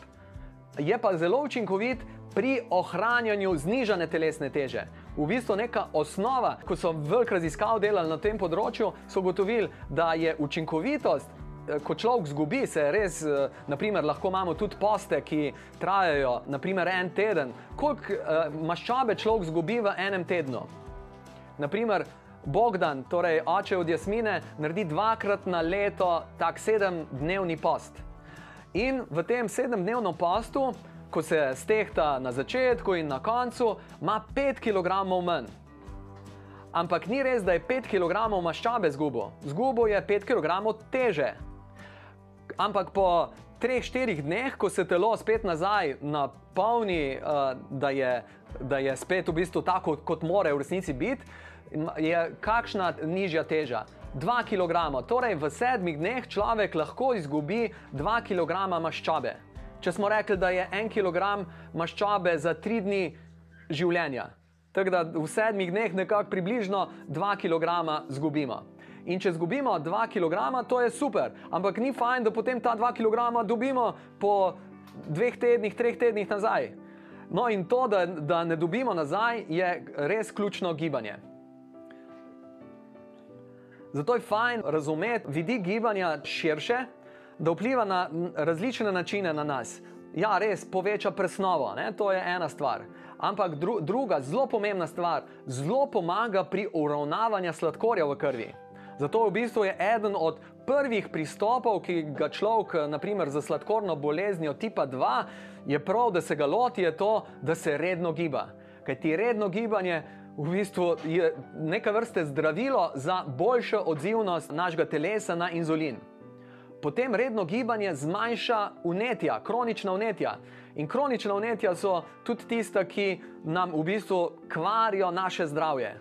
Je pa zelo učinkovit pri ohranjanju znižane telesne teže. V bistvu neka osnova, ko so velik raziskav delali na tem področju, so ugotovili, da je učinkovitost. Eh, ko človek zgubi, se res, eh, naprimer, lahko imamo tudi poste, ki trajajo naprimer, en teden. Koliko uh, maščobe človek zgubi v enem tednu? Naprimer, Bogdan, torej oče od Jasmine, naredi dvakrat na leto tak sedemdnevni post. In v tem sedemdnevnem postu ko se stehta na začetku in na koncu, ima 5 kg manj. Ampak ni res, da je 5 kg maščobe zgubo. Zgubo je 5 kg teže. Ampak po 3-4 dneh, ko se telo spet nazaj napolni, uh, da, je, da je spet v bistvu tako, kot mora v resnici biti, je kakšna nižja teža. 2 kg. Torej, v sedmih dneh človek lahko izgubi 2 kg maščobe. Če smo rekli, da je en kilogram maščobe za tri dni življenja, tako da v sedmih dneh nekako približno dva kilograma zgubimo. In če zgubimo dva kilograma, to je super, ampak ni fajn, da potem ta dva kilograma dobimo po dveh tednih, treh tednih nazaj. No, in to, da, da ne dobimo nazaj, je res ključno gibanje. Zato je fajn razumeti vidik gibanja širše, da vpliva na različne načine na nas. Ja, res poveča presnovo, ne? to je ena stvar. Ampak dru druga, zelo pomembna stvar, zelo pomaga pri uravnavanju sladkorja v krvi. Zato v bistvu je eden od prvih pristopov, ki ga človek, naprimer za sladkorno boleznijo tipa 2, je prav, da se ga loti, je to, da se redno giba. Ker ti redno gibanje v bistvu je neka vrste zdravilo za boljšo odzivnost našega telesa na inzulin. Potem redno gibanje zmanjša unetja, kronična unetja. In kronična unetja so tudi tista, ki nam v bistvu kvarijo naše zdravje.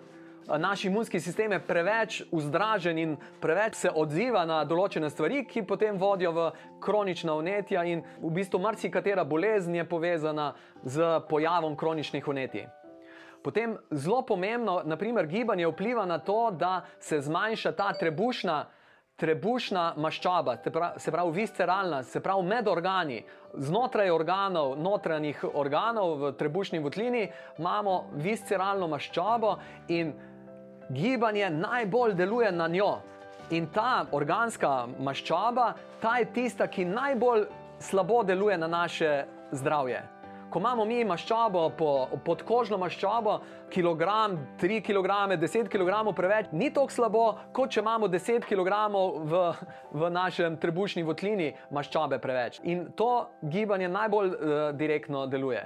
Naš imunski sistem je preveč vzdražen in preveč se odziva na določene stvari, ki potem vodijo v kronična unetja, in v bistvu marsikatera bolezen je povezana z pojavom kroničnih unetij. Potem zelo pomembno, naprimer, gibanje vpliva na to, da se zmanjša ta trebušna, trebušna maščoba, se pravi visceralna, se pravi med organi, znotraj organov, notranjih organov v trebušni votlini imamo visceralno maščobo in gibanje najbolj deluje na njo. In ta organska maščoba, ta je tista, ki najbolj slabo deluje na naše zdravje. Ko imamo mi maščobo, po, podkožno maščobo, kilogram, 3 kg, 10 kg preveč, ni tako slabo, kot če imamo 10 kg v, v našem trebušni votlini maščobe preveč. In to gibanje najbolj uh, direktno deluje.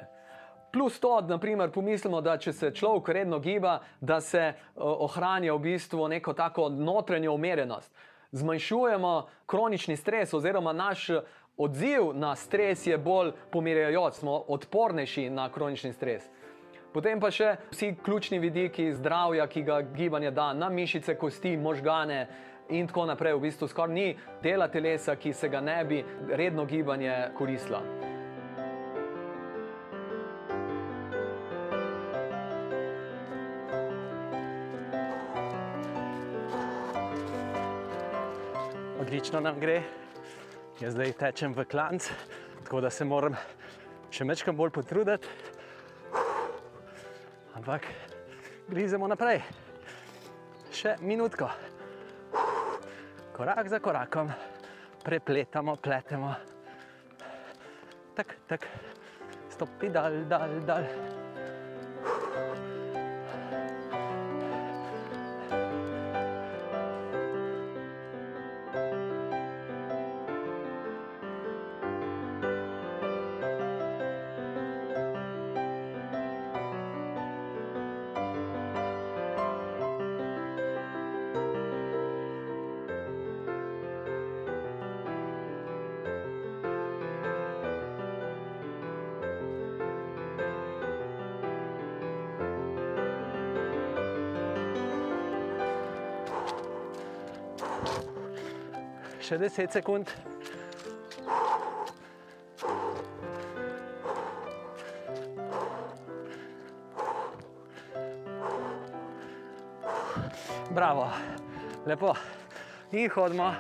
Plus to, da naprimer, pomislimo, da če se človek redno giba, da se uh, ohranja v bistvu neko tako notranjo umirjenost. Zmanjšujemo kronični stres, oziroma naš odziv na stres je bolj pomirjajoč, smo odpornejši na kronični stres. Potem pa še vsi ključni vidiki zdravja, ki ga gibanje da na mišice, kosti, možgane in tako naprej. V bistvu skoraj ni dela telesa, ki se ga ne bi redno gibanje koristilo. Odlično nam gre, jaz zdaj tečem v klanc, tako da se moram še mečkam bolj potruditi. Ampak grizemo naprej, še minutko. Korak za korakom, prepletamo, pletemo. Tak, tak, stopi dal, dal, dal. Še 10 sekund. Bravo, lepo. In hodimo,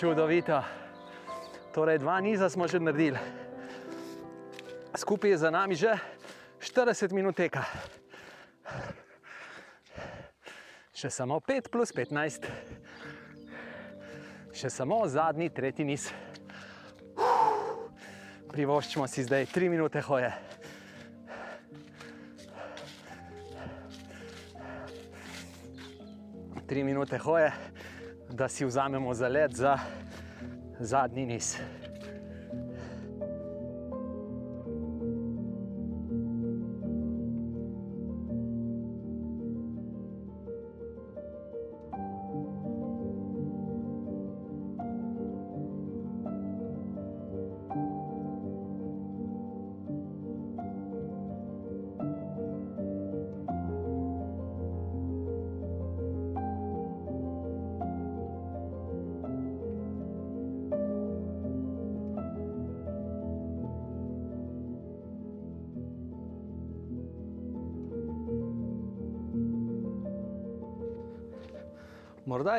čudovito. Torej, dva niza smo že naredili. Skupaj je za nami že 40 minut teka. Še samo 5 plus 15 še samo zadnji, tretji niz. Privoščimo si zdaj 3 minute hoje. Tri minute hoje, da si vzamemo zalet za zadnji niz.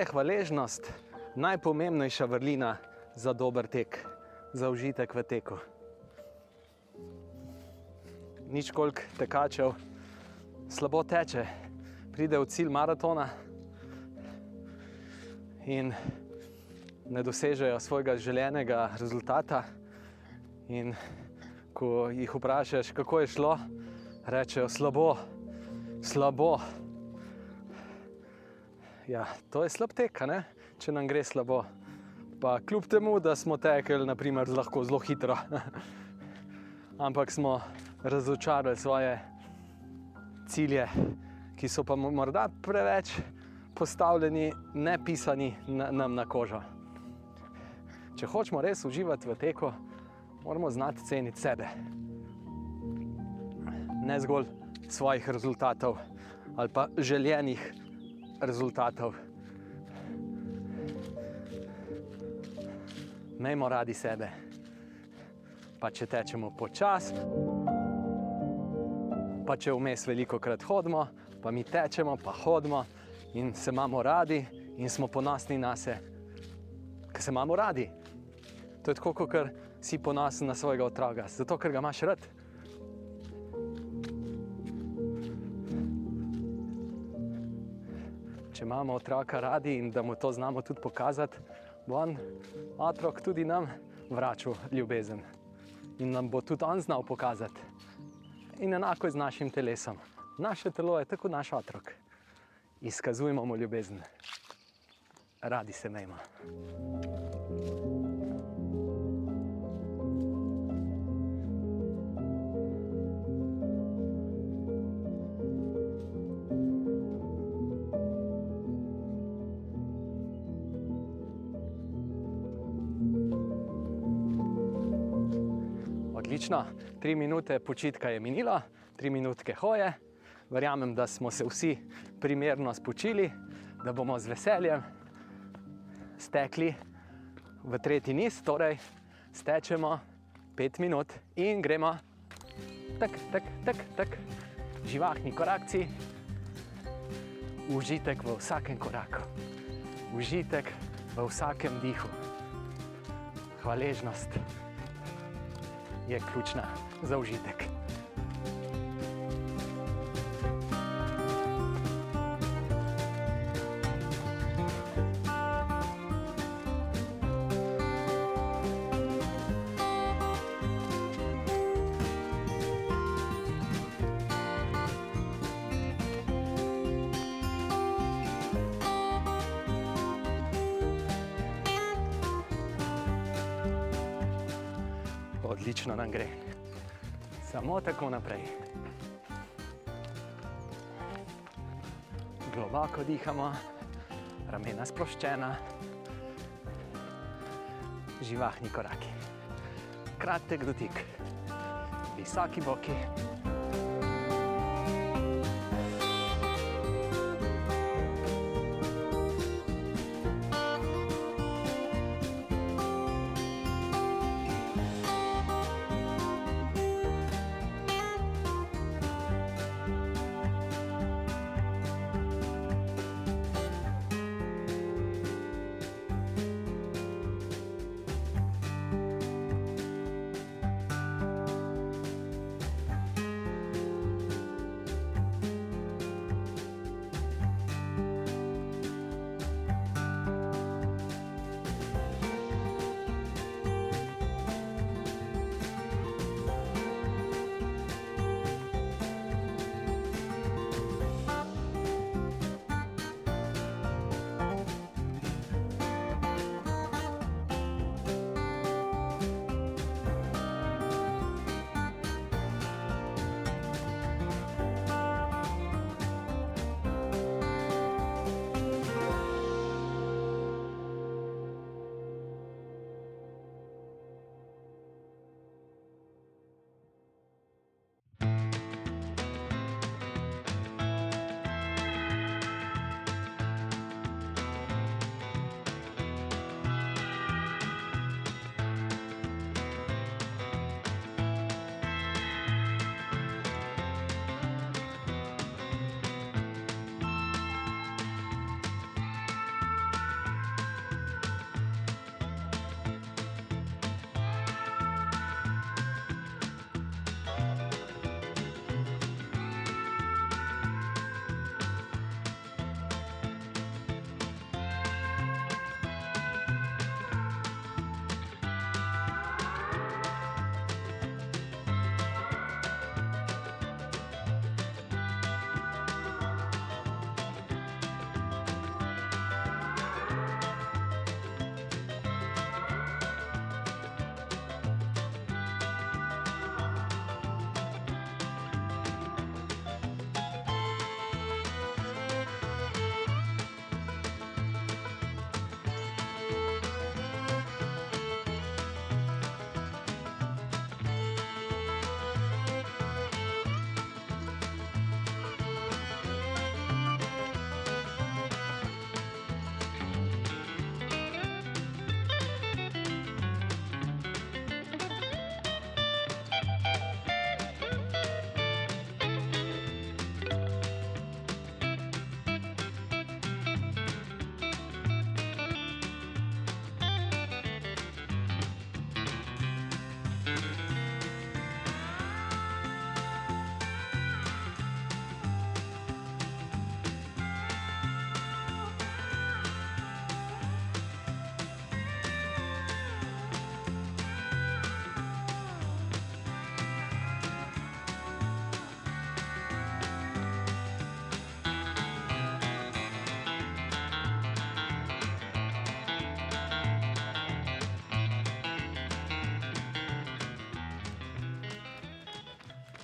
Je hvaležnost najpomembnejša vrlina za dober tek, za užitek v teku. Nič koliko tekačev slabo teče, pride v cilj maratona in ne dosežejo svojega željenega rezultata. In ko jih vprašaš, kako je šlo, rečejo slabo, slabo. Ja, to je slab tek, če nam gre slabo. Pa kljub temu, da smo tekli lahko zelo hitro, *laughs* ampak smo razočarali svoje cilje, ki so pa morda preveč postavljeni, ne pisani na, nam na kožo. Če hočemo res uživati v teku, moramo znati ceniti sebe. Ne zgolj svojih rezultatov ali pa željenih rezultatov. Mejmo radi sebe. Pa če tečemo počasi, pa če vmes veliko krat hodimo, pa mi tečemo, pa hodimo in se imamo radi in smo ponosni na sebe, ker se imamo radi. To je tako, kot si ponosen na svojega otroka, zato ker ga imaš rad. Če imamo otroka radi in da mu to znamo tudi pokazati, bo on, otrok, tudi nam vračal ljubezen in nam bo tudi on znal pokazati. In enako je z našim telesom. Naše telo je tako naš otrok. Izkazujmo mu ljubezen, radi se mejmo. Odlično, tri minute počitka je minilo, tri minutke hoje. Verjamem, da smo se vsi primerno spočili, da bomo z veseljem stekli v tretji niz, torej stečemo pet minut in gremo tak, tak, tak, tak. živahni korakci, užitek v vsakem koraku, užitek v vsakem dihu, hvaležnost je ključna za užitek. Tako naprej. Globoko dihamo, ramena sproščena, živahni koraki. Kratek dotik, visoki boki.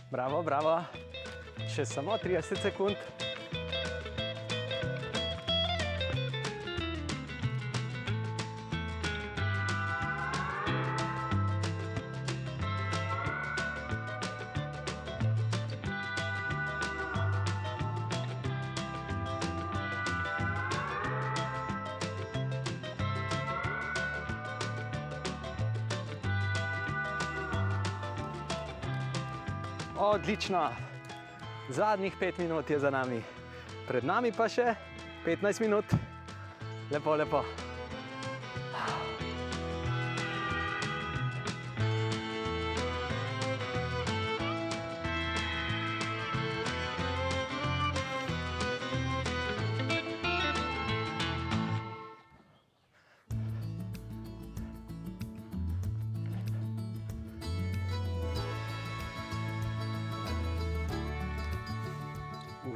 Bravo, bravo. Še samo 30 sekund. Odlično. Zadnjih pet minut je za nami, pred nami pa še 15 minut. Lepo, lepo.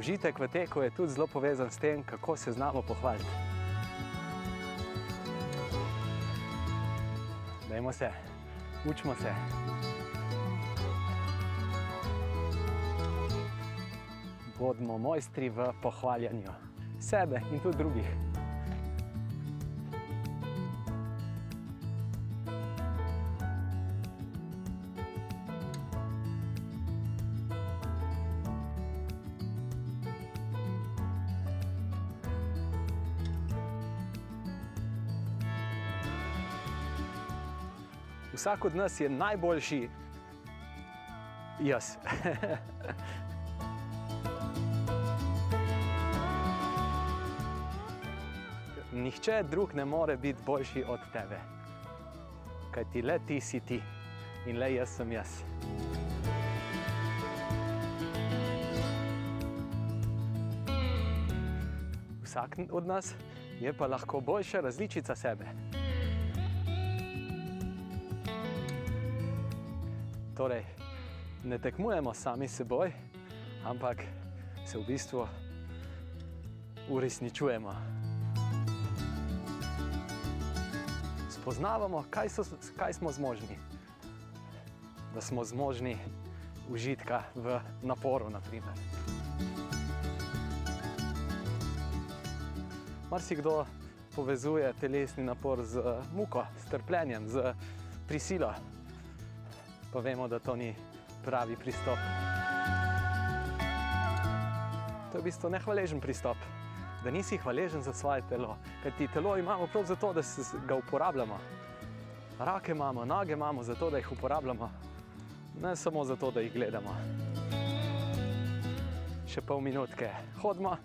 Užitek v teku je tudi zelo povezan s tem, kako se znamo pohvaliti. Dajmo se, učimo se. Bodimo mojstri v pohvaljanju sebe in tudi drugih. Vsak od nas je najboljši jaz. *laughs* Nihče drug ne more biti boljši od tebe, kaj ti le ti si ti in le jaz sem jaz. Vsak od nas je pa lahko boljša različica sebe. Torej, ne tekmujemo sami s seboj, ampak se v bistvu uresničujemo. Spoznavamo, kaj, so, kaj smo zmožni. Da smo zmožni užitka v naporu. Naprimer. Marsikdo povezuje telesni napor z muko, s trpljenjem, z prisilo pa vemo, da to ni pravi pristop. To je v bistvu nehvaležen pristop, da nisi hvaležen za svoje telo, ker ti telo imamo prav zato, da ga uporabljamo. Rake imamo, noge imamo zato, da jih uporabljamo, ne samo zato, da jih gledamo. Še pol minutke hodimo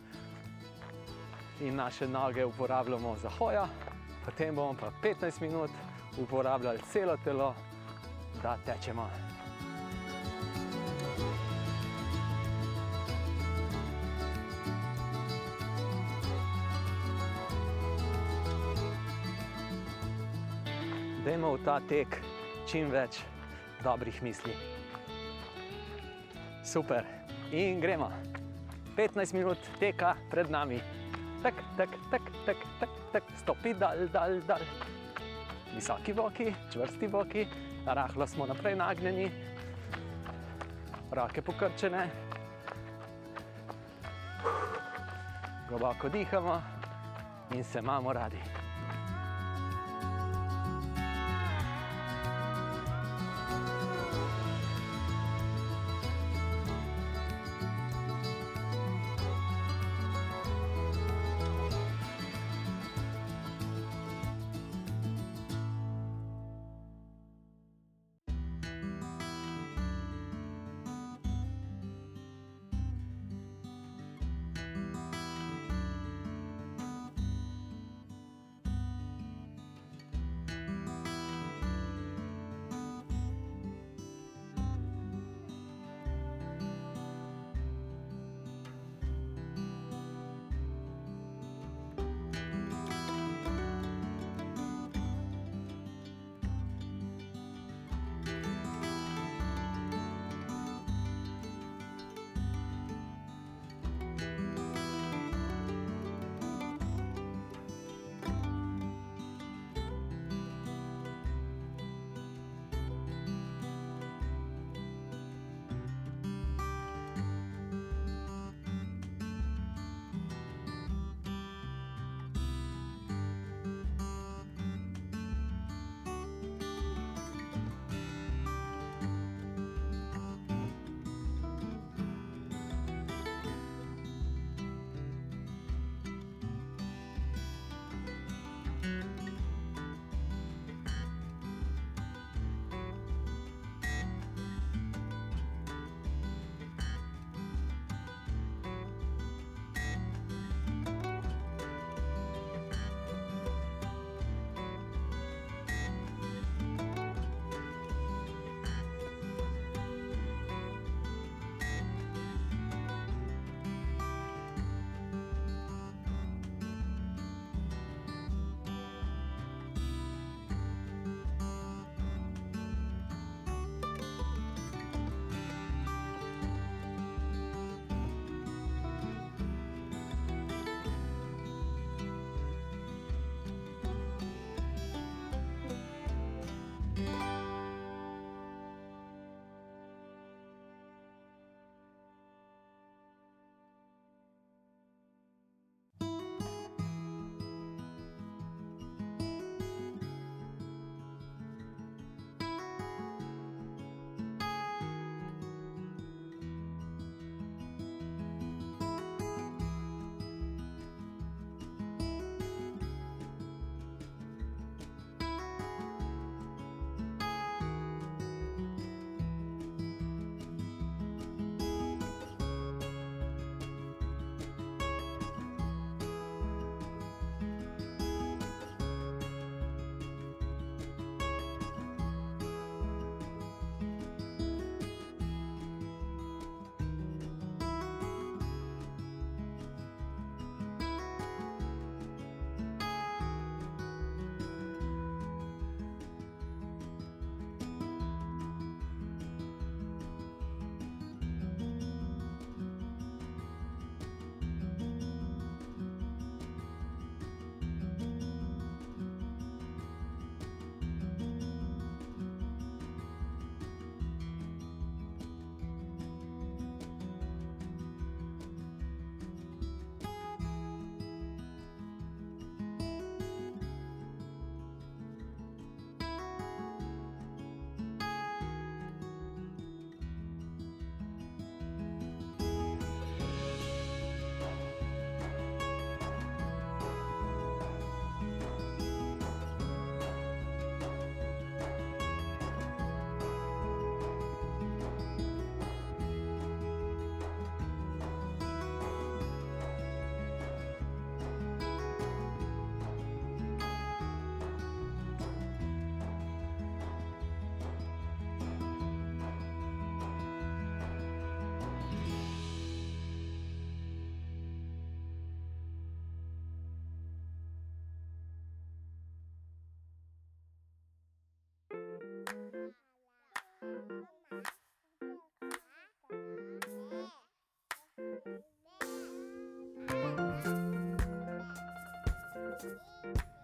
in naše noge uporabljamo za hojo, potem bomo pa 15 minut uporabljali celo telo da tečemo. Dajmo v ta tek čim več dobrih misli. Super, in gremo. 15 minut teka pred nami. Tak, tak, tak, tak, tak, tak. stopi dal, dal, dal. Visoki boki, čvrsti boki, rahlo smo naprej nagnjeni, roke pokrčene, globoko dihamo in se imamo radi. Thank you.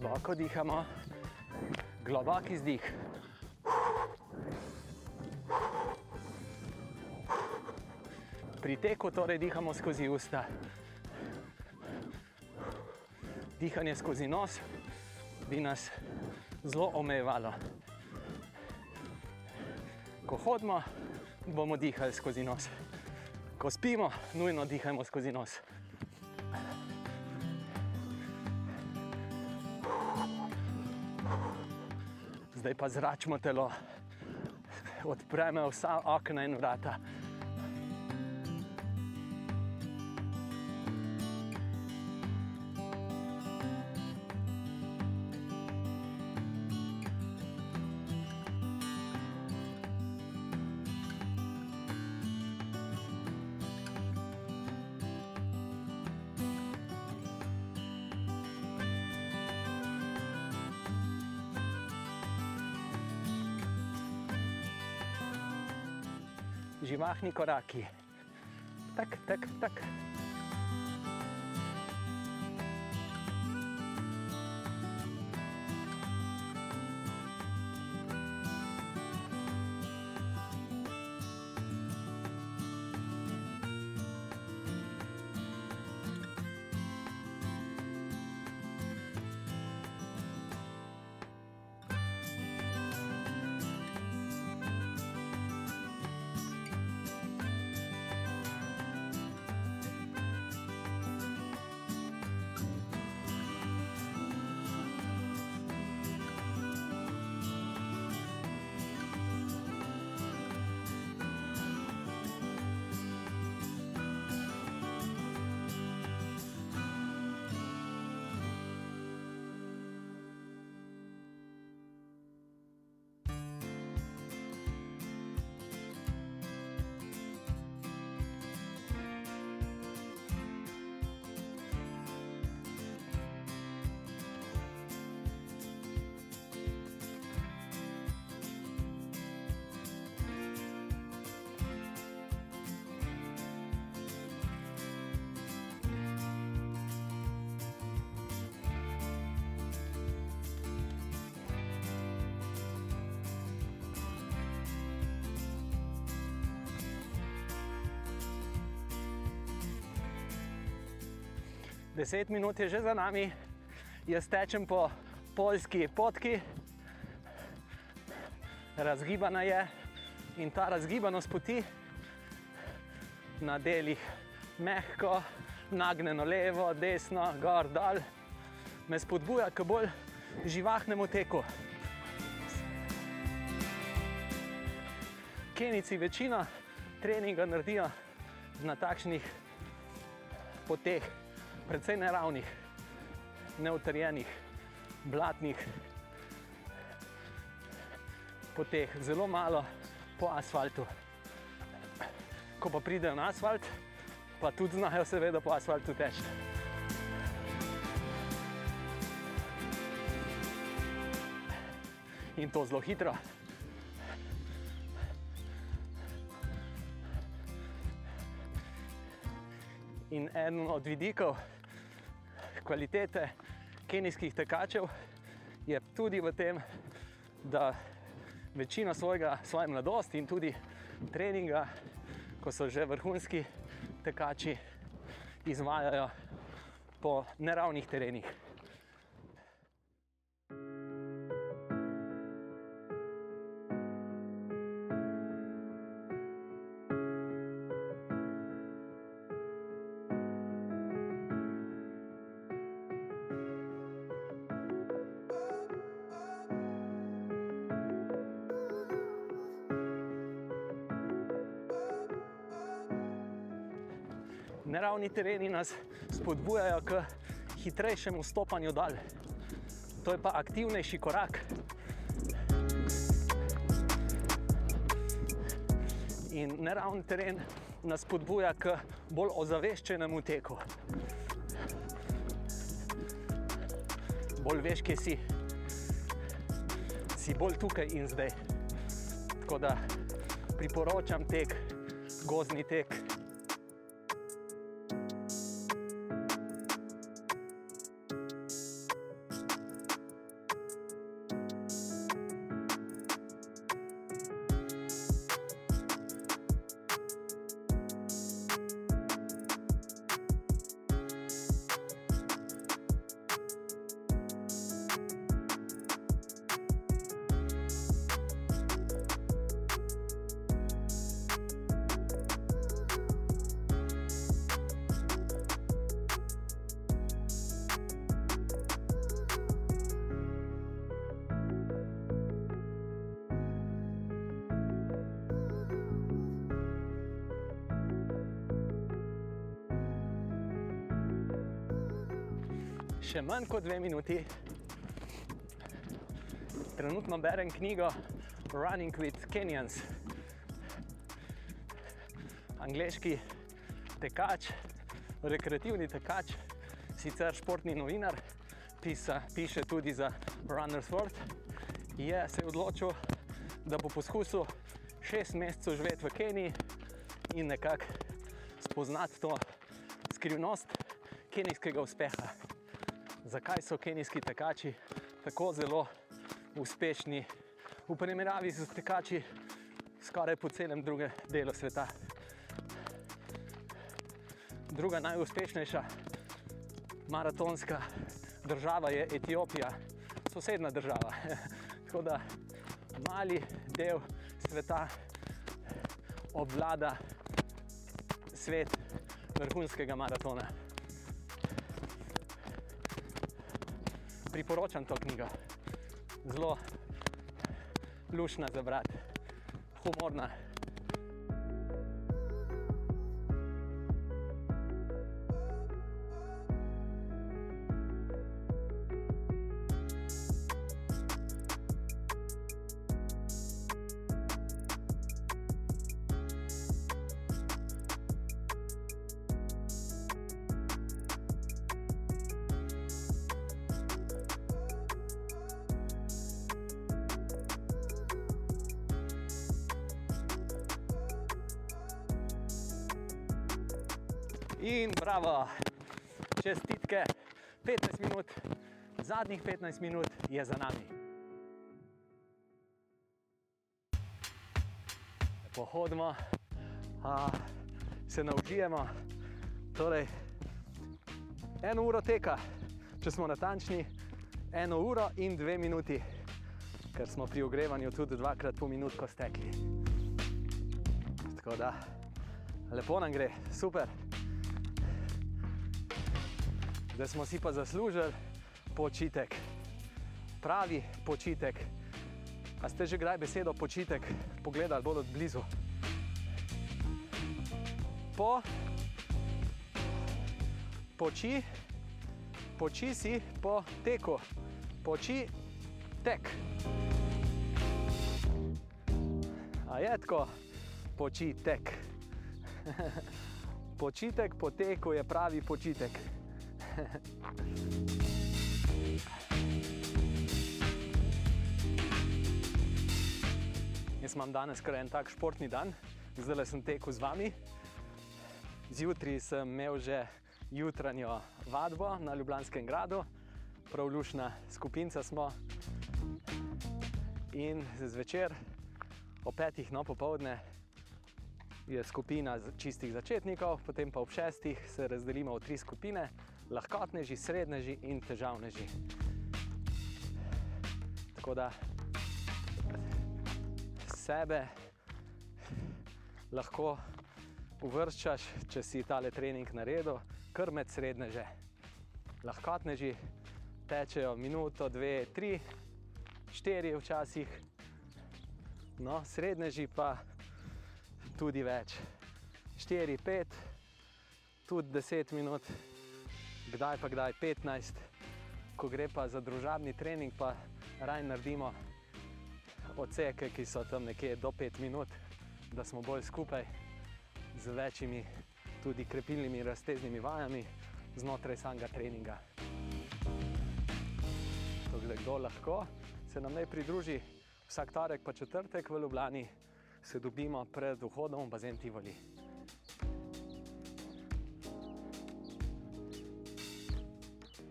globoko dihamo, globok izdih. Pri teku torej dihamo skozi usta. Dihanje skozi nos bi nas zelo omejevalo. Ko hodimo, bomo dihali skozi nos. Ko spimo, nujno dihajmo skozi nos. Zdaj pa zračimo telo, odpremo vsa okna in vrata. Živahni koraki. Tak, tak, tak. Deset minut je že za nami, jaz tečem po poljski potki, razgibana je in ta razgibanost poti na delih mehko, nagnjeno levo, desno, gor, dol, me spodbuja k bolj živahnemu teku. Kenici večino treninga naredijo na takšnih poteh, precej neravnih, neutrjenih, blatnih poteh, zelo malo po asfaltu. Ko pa pridejo na asfalt, pa tudi znajo, seveda, po asfaltu teči. In to zelo hitro. In eden od vidikov kvalitete kenijskih tekačev je tudi v tem, da večino svojega, svoje mladosti in tudi treninga, ko so že vrhunski tekači, izvajajo po neravnih terenih. Neravni tereni nas spodbujajo k hitrejšemu stopanju dol. To je pa aktivnejši korak. In neravni teren nas spodbuja k bolj ozaveščenemu teku. Bolj veš, kje si. Si bolj tukaj in zdaj. Tako da priporočam tek, gozdni tek. Kot dve minuti. Trenutno berem knjigo Running with Kenyans. Angliški tekač, rekreativni tekač, sicer športni novinar, pisa, piše tudi za Runner's World, je se odločil, da bo poskusil šest mesecev živeti v Keniji in nekako spoznati to skrivnost kenijskega uspeha. Zakaj so kenijski tekači tako zelo uspešni v primerjavi z tekači skoraj po celem drugem delu sveta? Druga najuspešnejša maratonska država je Etiopija, sosednja država. *laughs* Tako da mali del sveta obvlada svet vrhunskega maratona. Priporočam to knjigo, zelo lušna za brati, humorna. Zadnjih 15 minut je za nami. Pohodimo, a, se naučimo. Torej, eno uro teka, če smo natančni, eno uro in dve minuti, ker smo pri ogrevanju tudi dvakrat po minutko stekli. Tako da, lepo nam gre, super. Zdaj smo si pa zaslužili počitek, pravi počitek. A ste že kdaj besedo počitek pogledali bolj od blizu? Po, poči, poči si po teku, poči tek. A je tako, poči tek. *laughs* Počitek po teku je pravi počitek. *laughs* Jaz imam danes kar en tak športni dan, zdaj sem tekel z vami. Zjutraj sem imel že jutranjo vadbo na Ljubljanskem gradu, prav lušna skupinca smo. In zvečer ob petih no popovdne je skupina čistih začetnikov, potem pa ob šestih se razdelimo v tri skupine: lahkotneži, srednježi in težavneži. Tako da sebe lahko uvrščaš, če si tale trening naredil, kar med srednježe. Lahkotneži tečejo minuto, dve, tri, štiri včasih, no, srednježi pa tudi več. 4, 5, tudi 10 minut, kdaj pa kdaj 15, ko gre pa za družabni trening, pa raj naredimo odseke, ki so tam nekje do 5 minut, da smo bolj skupaj z večjimi, tudi krepilnimi, razteznimi vajami znotraj samega treninga. Togle, kdo lahko se nam naj pridruži vsak torek, pa četrtek v Ljubljani, se dobimo pred vhodom v bazen Tivoli.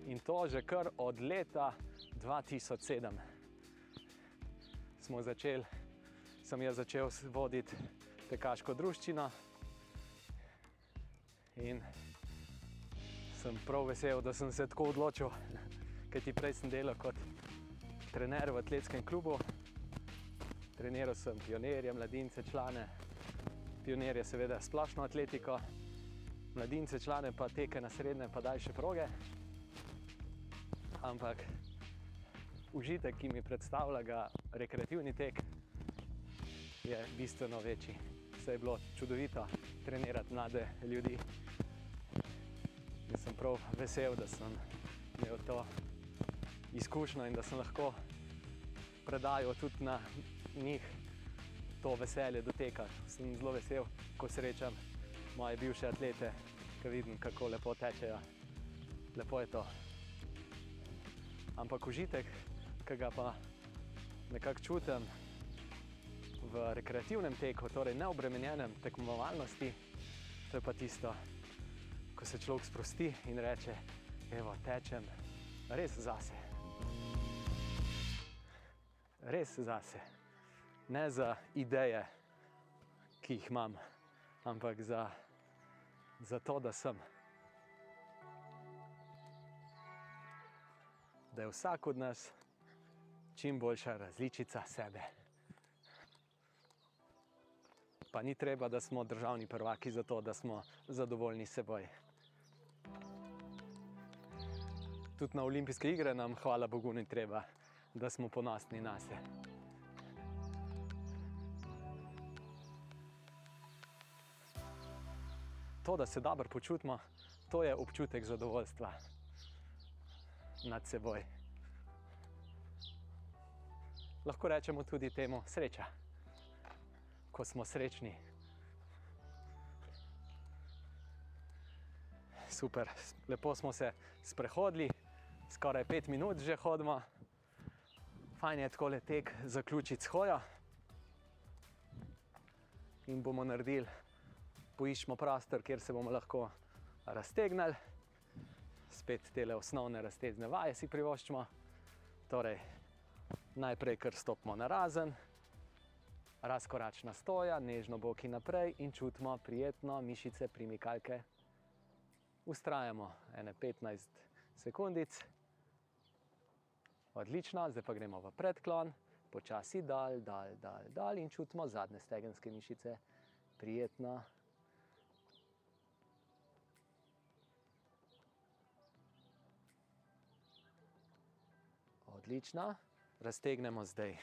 In to že kar od leta 2007 smo začeli, sem jaz začel voditi tekaško druščino. In sem prav vesel, da sem se tako odločil, ker ti prej sem delal kot trener v atletskem klubu. Treniral sem pionirje, mladince, člane, pionirje, seveda splošno atletiko, mladince, člane pa teke na srednje, pa daljše proge. Ampak užitek, ki mi predstavlja ga rekreativni tek, je bistveno večji. Vse je bilo čudovito trenirati mlade ljudi. In sem prav vesel, da sem imel to izkušnjo in da sem lahko predajal tudi na njih to veselje dotekati. Sem zelo vesel, ko srečam moje bivše atlete, ki vidim, kako lepo tečejo. Lepo je to. Ampak užitek, ki ga pa nekako čutim v rekreativnem teku, torej neobremenjenem tekmovalnosti, to je pa tisto, ko se človek sprosti in reče, evo, tečem res zase. Res zase. Ne za ideje, ki jih imam, ampak za, za to, da sem. Da je vsak od nas čim boljša različica sebe. Pa ni treba, da smo državni prvaki za to, da smo zadovoljni s seboj. Tudi na olimpijske igre nam, hvala Bogu, ni treba, da smo ponosni na sebe. To, da se dobro počutimo, to je občutek zadovoljstva nad seboj. Lahko rečemo tudi temu sreča, ko smo srečni. Super, lepo smo se sprehodili, skoraj pet minut že hodimo. Fajn je tako le tek zaključiti hojo in bomo naredili, poiščemo prostor, kjer se bomo lahko raztegnili, spet te osnovne raztezne vaje si privoščimo. Torej, najprej kar stopimo na razen, razkoračna stoja, nežno boki naprej in čutimo prijetno mišice primikalke. Ustrajamo ene 15 sekundic. Odlično, zdaj pa gremo v predklon, počasi dal, dal, dal, dal in čutimo zadnje stegenske mišice. Prijetno. Odlično. Raztegnemo zdaj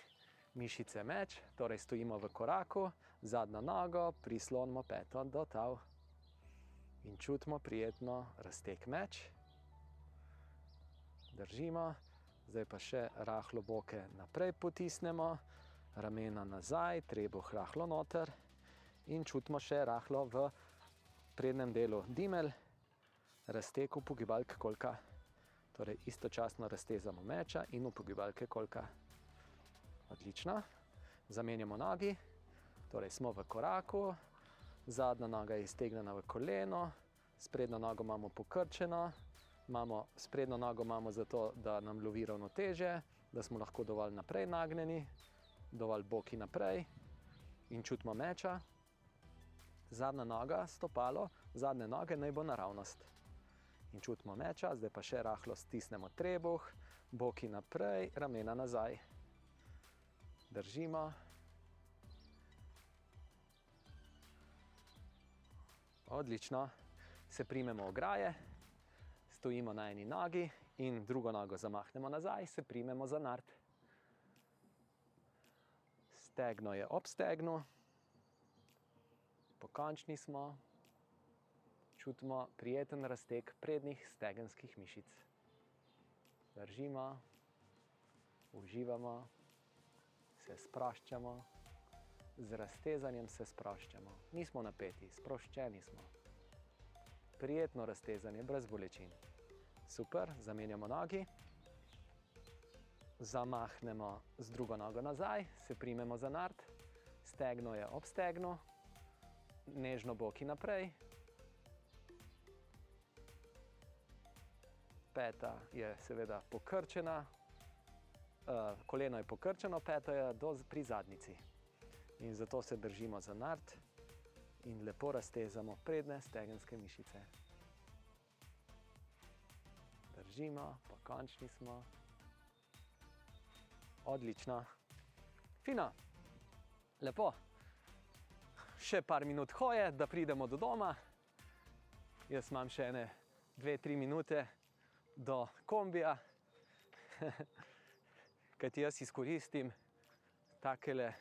mišice meč, torej stojimo v koraku, zadnjo nogo, prislonimo peto do tal in čutimo prijetno razteg meč. Držimo, zdaj pa še rahlo boke naprej potisnemo, ramena nazaj, trebuh rahlo noter in čutimo še rahlo v prednjem delu dimelj, razteg upogibalk kolka. Torej, istočasno raztezamo meča in upogibalke kolka. Odlično. Zamenjamo nogi, torej smo v koraku, zadnja noga je iztegnjena v koleno, sprednjo nogo imamo pokrčeno, imamo, sprednjo nogo imamo zato, da nam lovi ravnoteže, da smo lahko dovolj naprej nagnjeni, dovolj boki naprej in čutimo meča. Zadnja noga, stopalo, zadnje noge naj bo naravnost. In čutimo meča, zdaj pa še rahlo stisnemo trebuh, boki naprej, ramena nazaj. Držimo. Odlično, se primemo ograje, stojimo na eni nogi in drugo nogo zamahnemo nazaj, se primemo za nard. Stegno je ob stegnu, pokončni smo, čutimo prijeten razteg prednjih stegenskih mišic. Držimo, uživamo, se sproščamo, z raztezanjem se sproščamo. Nismo napeti, sproščeni smo. Prijetno raztezanje, brez bolečin. Super, zamenjamo nogi, zamahnemo z drugo nogo nazaj, se primemo za nard, stegno je ob stegnu, nežno boki naprej. Peta je seveda pokrčena, uh, koleno je pokrčeno, peta je do, pri zadnici. In zato se držimo za nard in lepo raztezamo prednje stegenske mišice. Držimo, pa končni smo. Odlično, fino, lepo. Še par minut hoje, da pridemo do doma. Jaz imam še ene dve, tri minute do kombija, *laughs* kajti jaz izkoristim takele,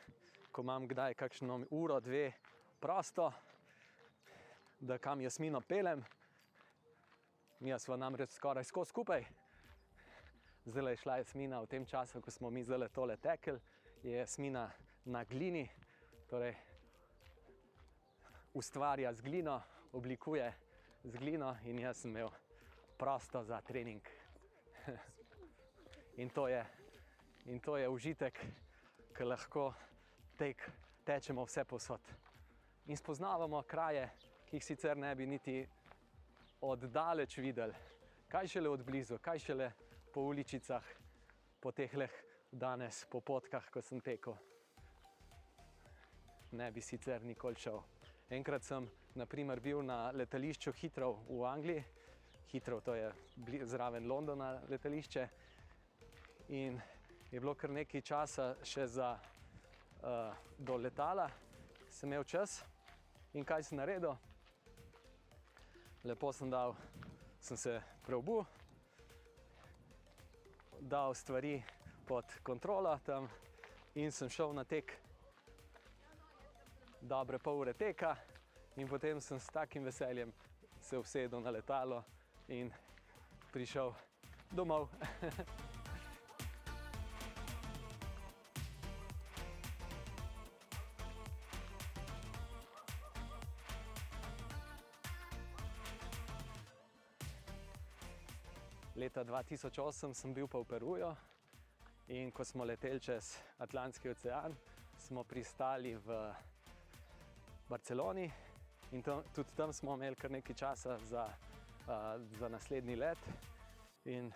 ko imam kdaj kakšno uro, dve prosto, da kam jasmino pelem. Mi smo namreč skoraj skozi skupaj, zdaj je šla Jasmina v tem času, ko smo mi zdaj tole tekli, je Jasmina na glini, torej ustvarja z glino, oblikuje z glino in jaz sem imel prosto za trening. *laughs* in, to je, in to je užitek, ki lahko tek, tečemo vse posod. In spoznavamo kraje, ki jih sicer ne bi niti oddaleč videli, kaj šele od blizu, kaj šele po uličicah, po teh leh danes, po potkah, ko sem tekel. Ne bi sicer nikoli šel. Enkrat sem naprimer, bil na letališču Hitrov v Angliji, Hitrov, to je zraven Londona letališče. In je bilo kar nekaj časa še za uh, do letala, sem imel čas in kaj sem naredil. Lepo sem dal, sem se preobul, dal stvari pod kontrolo tam in sem šel na tek dobre pol ure teka, in potem sem s takim veseljem se usedel na letalo in prišel domov. *laughs* Leta 2008 sem bil pa v Peruju in ko smo leteli čez Atlantski ocean, smo pristali v Barceloni in tam, tudi tam smo imeli kar nekaj časa za, za naslednji let. In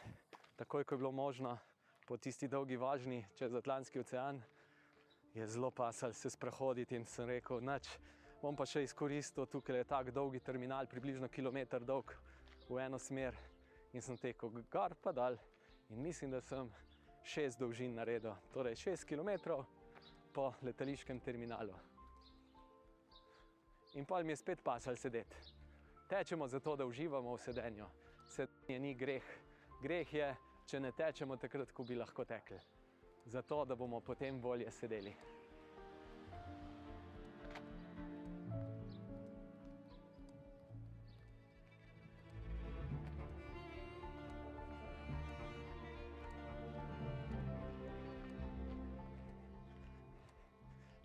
takoj, ko je bilo možno po tisti dolgi vožnji čez Atlantski ocean, je zelo pasal se sprehoditi in sem rekel, noč bom pa še izkoristil, tukaj je tako dolgi terminal, približno kilometr dolg v eno smer. In sem tekel gor pa dol in mislim, da sem šest dolžin naredil, torej šest km po letališkem terminalu in pa mi je spet pasal sedeti. Tečemo zato, da uživamo v sedenju. Sedenje ni greh. Greh je, če ne tečemo takrat, ko bi lahko tekli. Zato, da bomo potem bolje sedeli.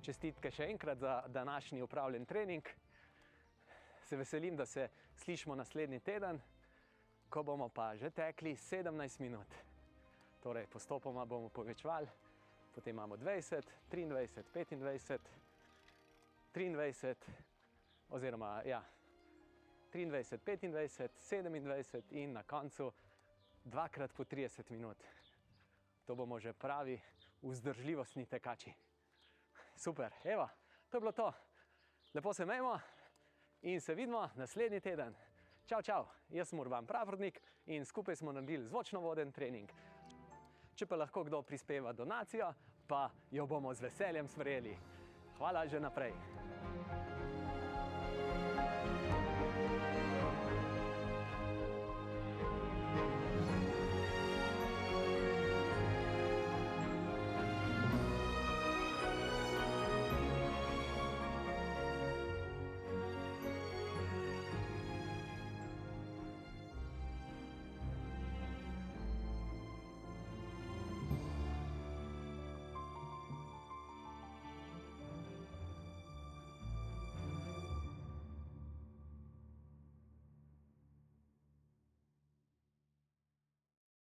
čestitke še enkrat za današnji upravljen trening. Se veselim, da se slišimo naslednji teden, ko bomo pa že tekli 17 minut. Torej, postopoma bomo povečvali, potem imamo 20, 23, 25, 23, oziroma ja, 23, 25, 27 in na koncu dvakrat po 30 minut. To bomo že pravi vzdržljivostni tekači. Super, evo, to je bilo to. Lepo se imamo in se vidimo naslednji teden. Čau, čau, jaz sem Urban Pravrodnik in skupaj smo naredili zvočno voden trening. Če pa lahko kdo prispeva donacijo, pa jo bomo z veseljem sprejeli. Hvala že naprej.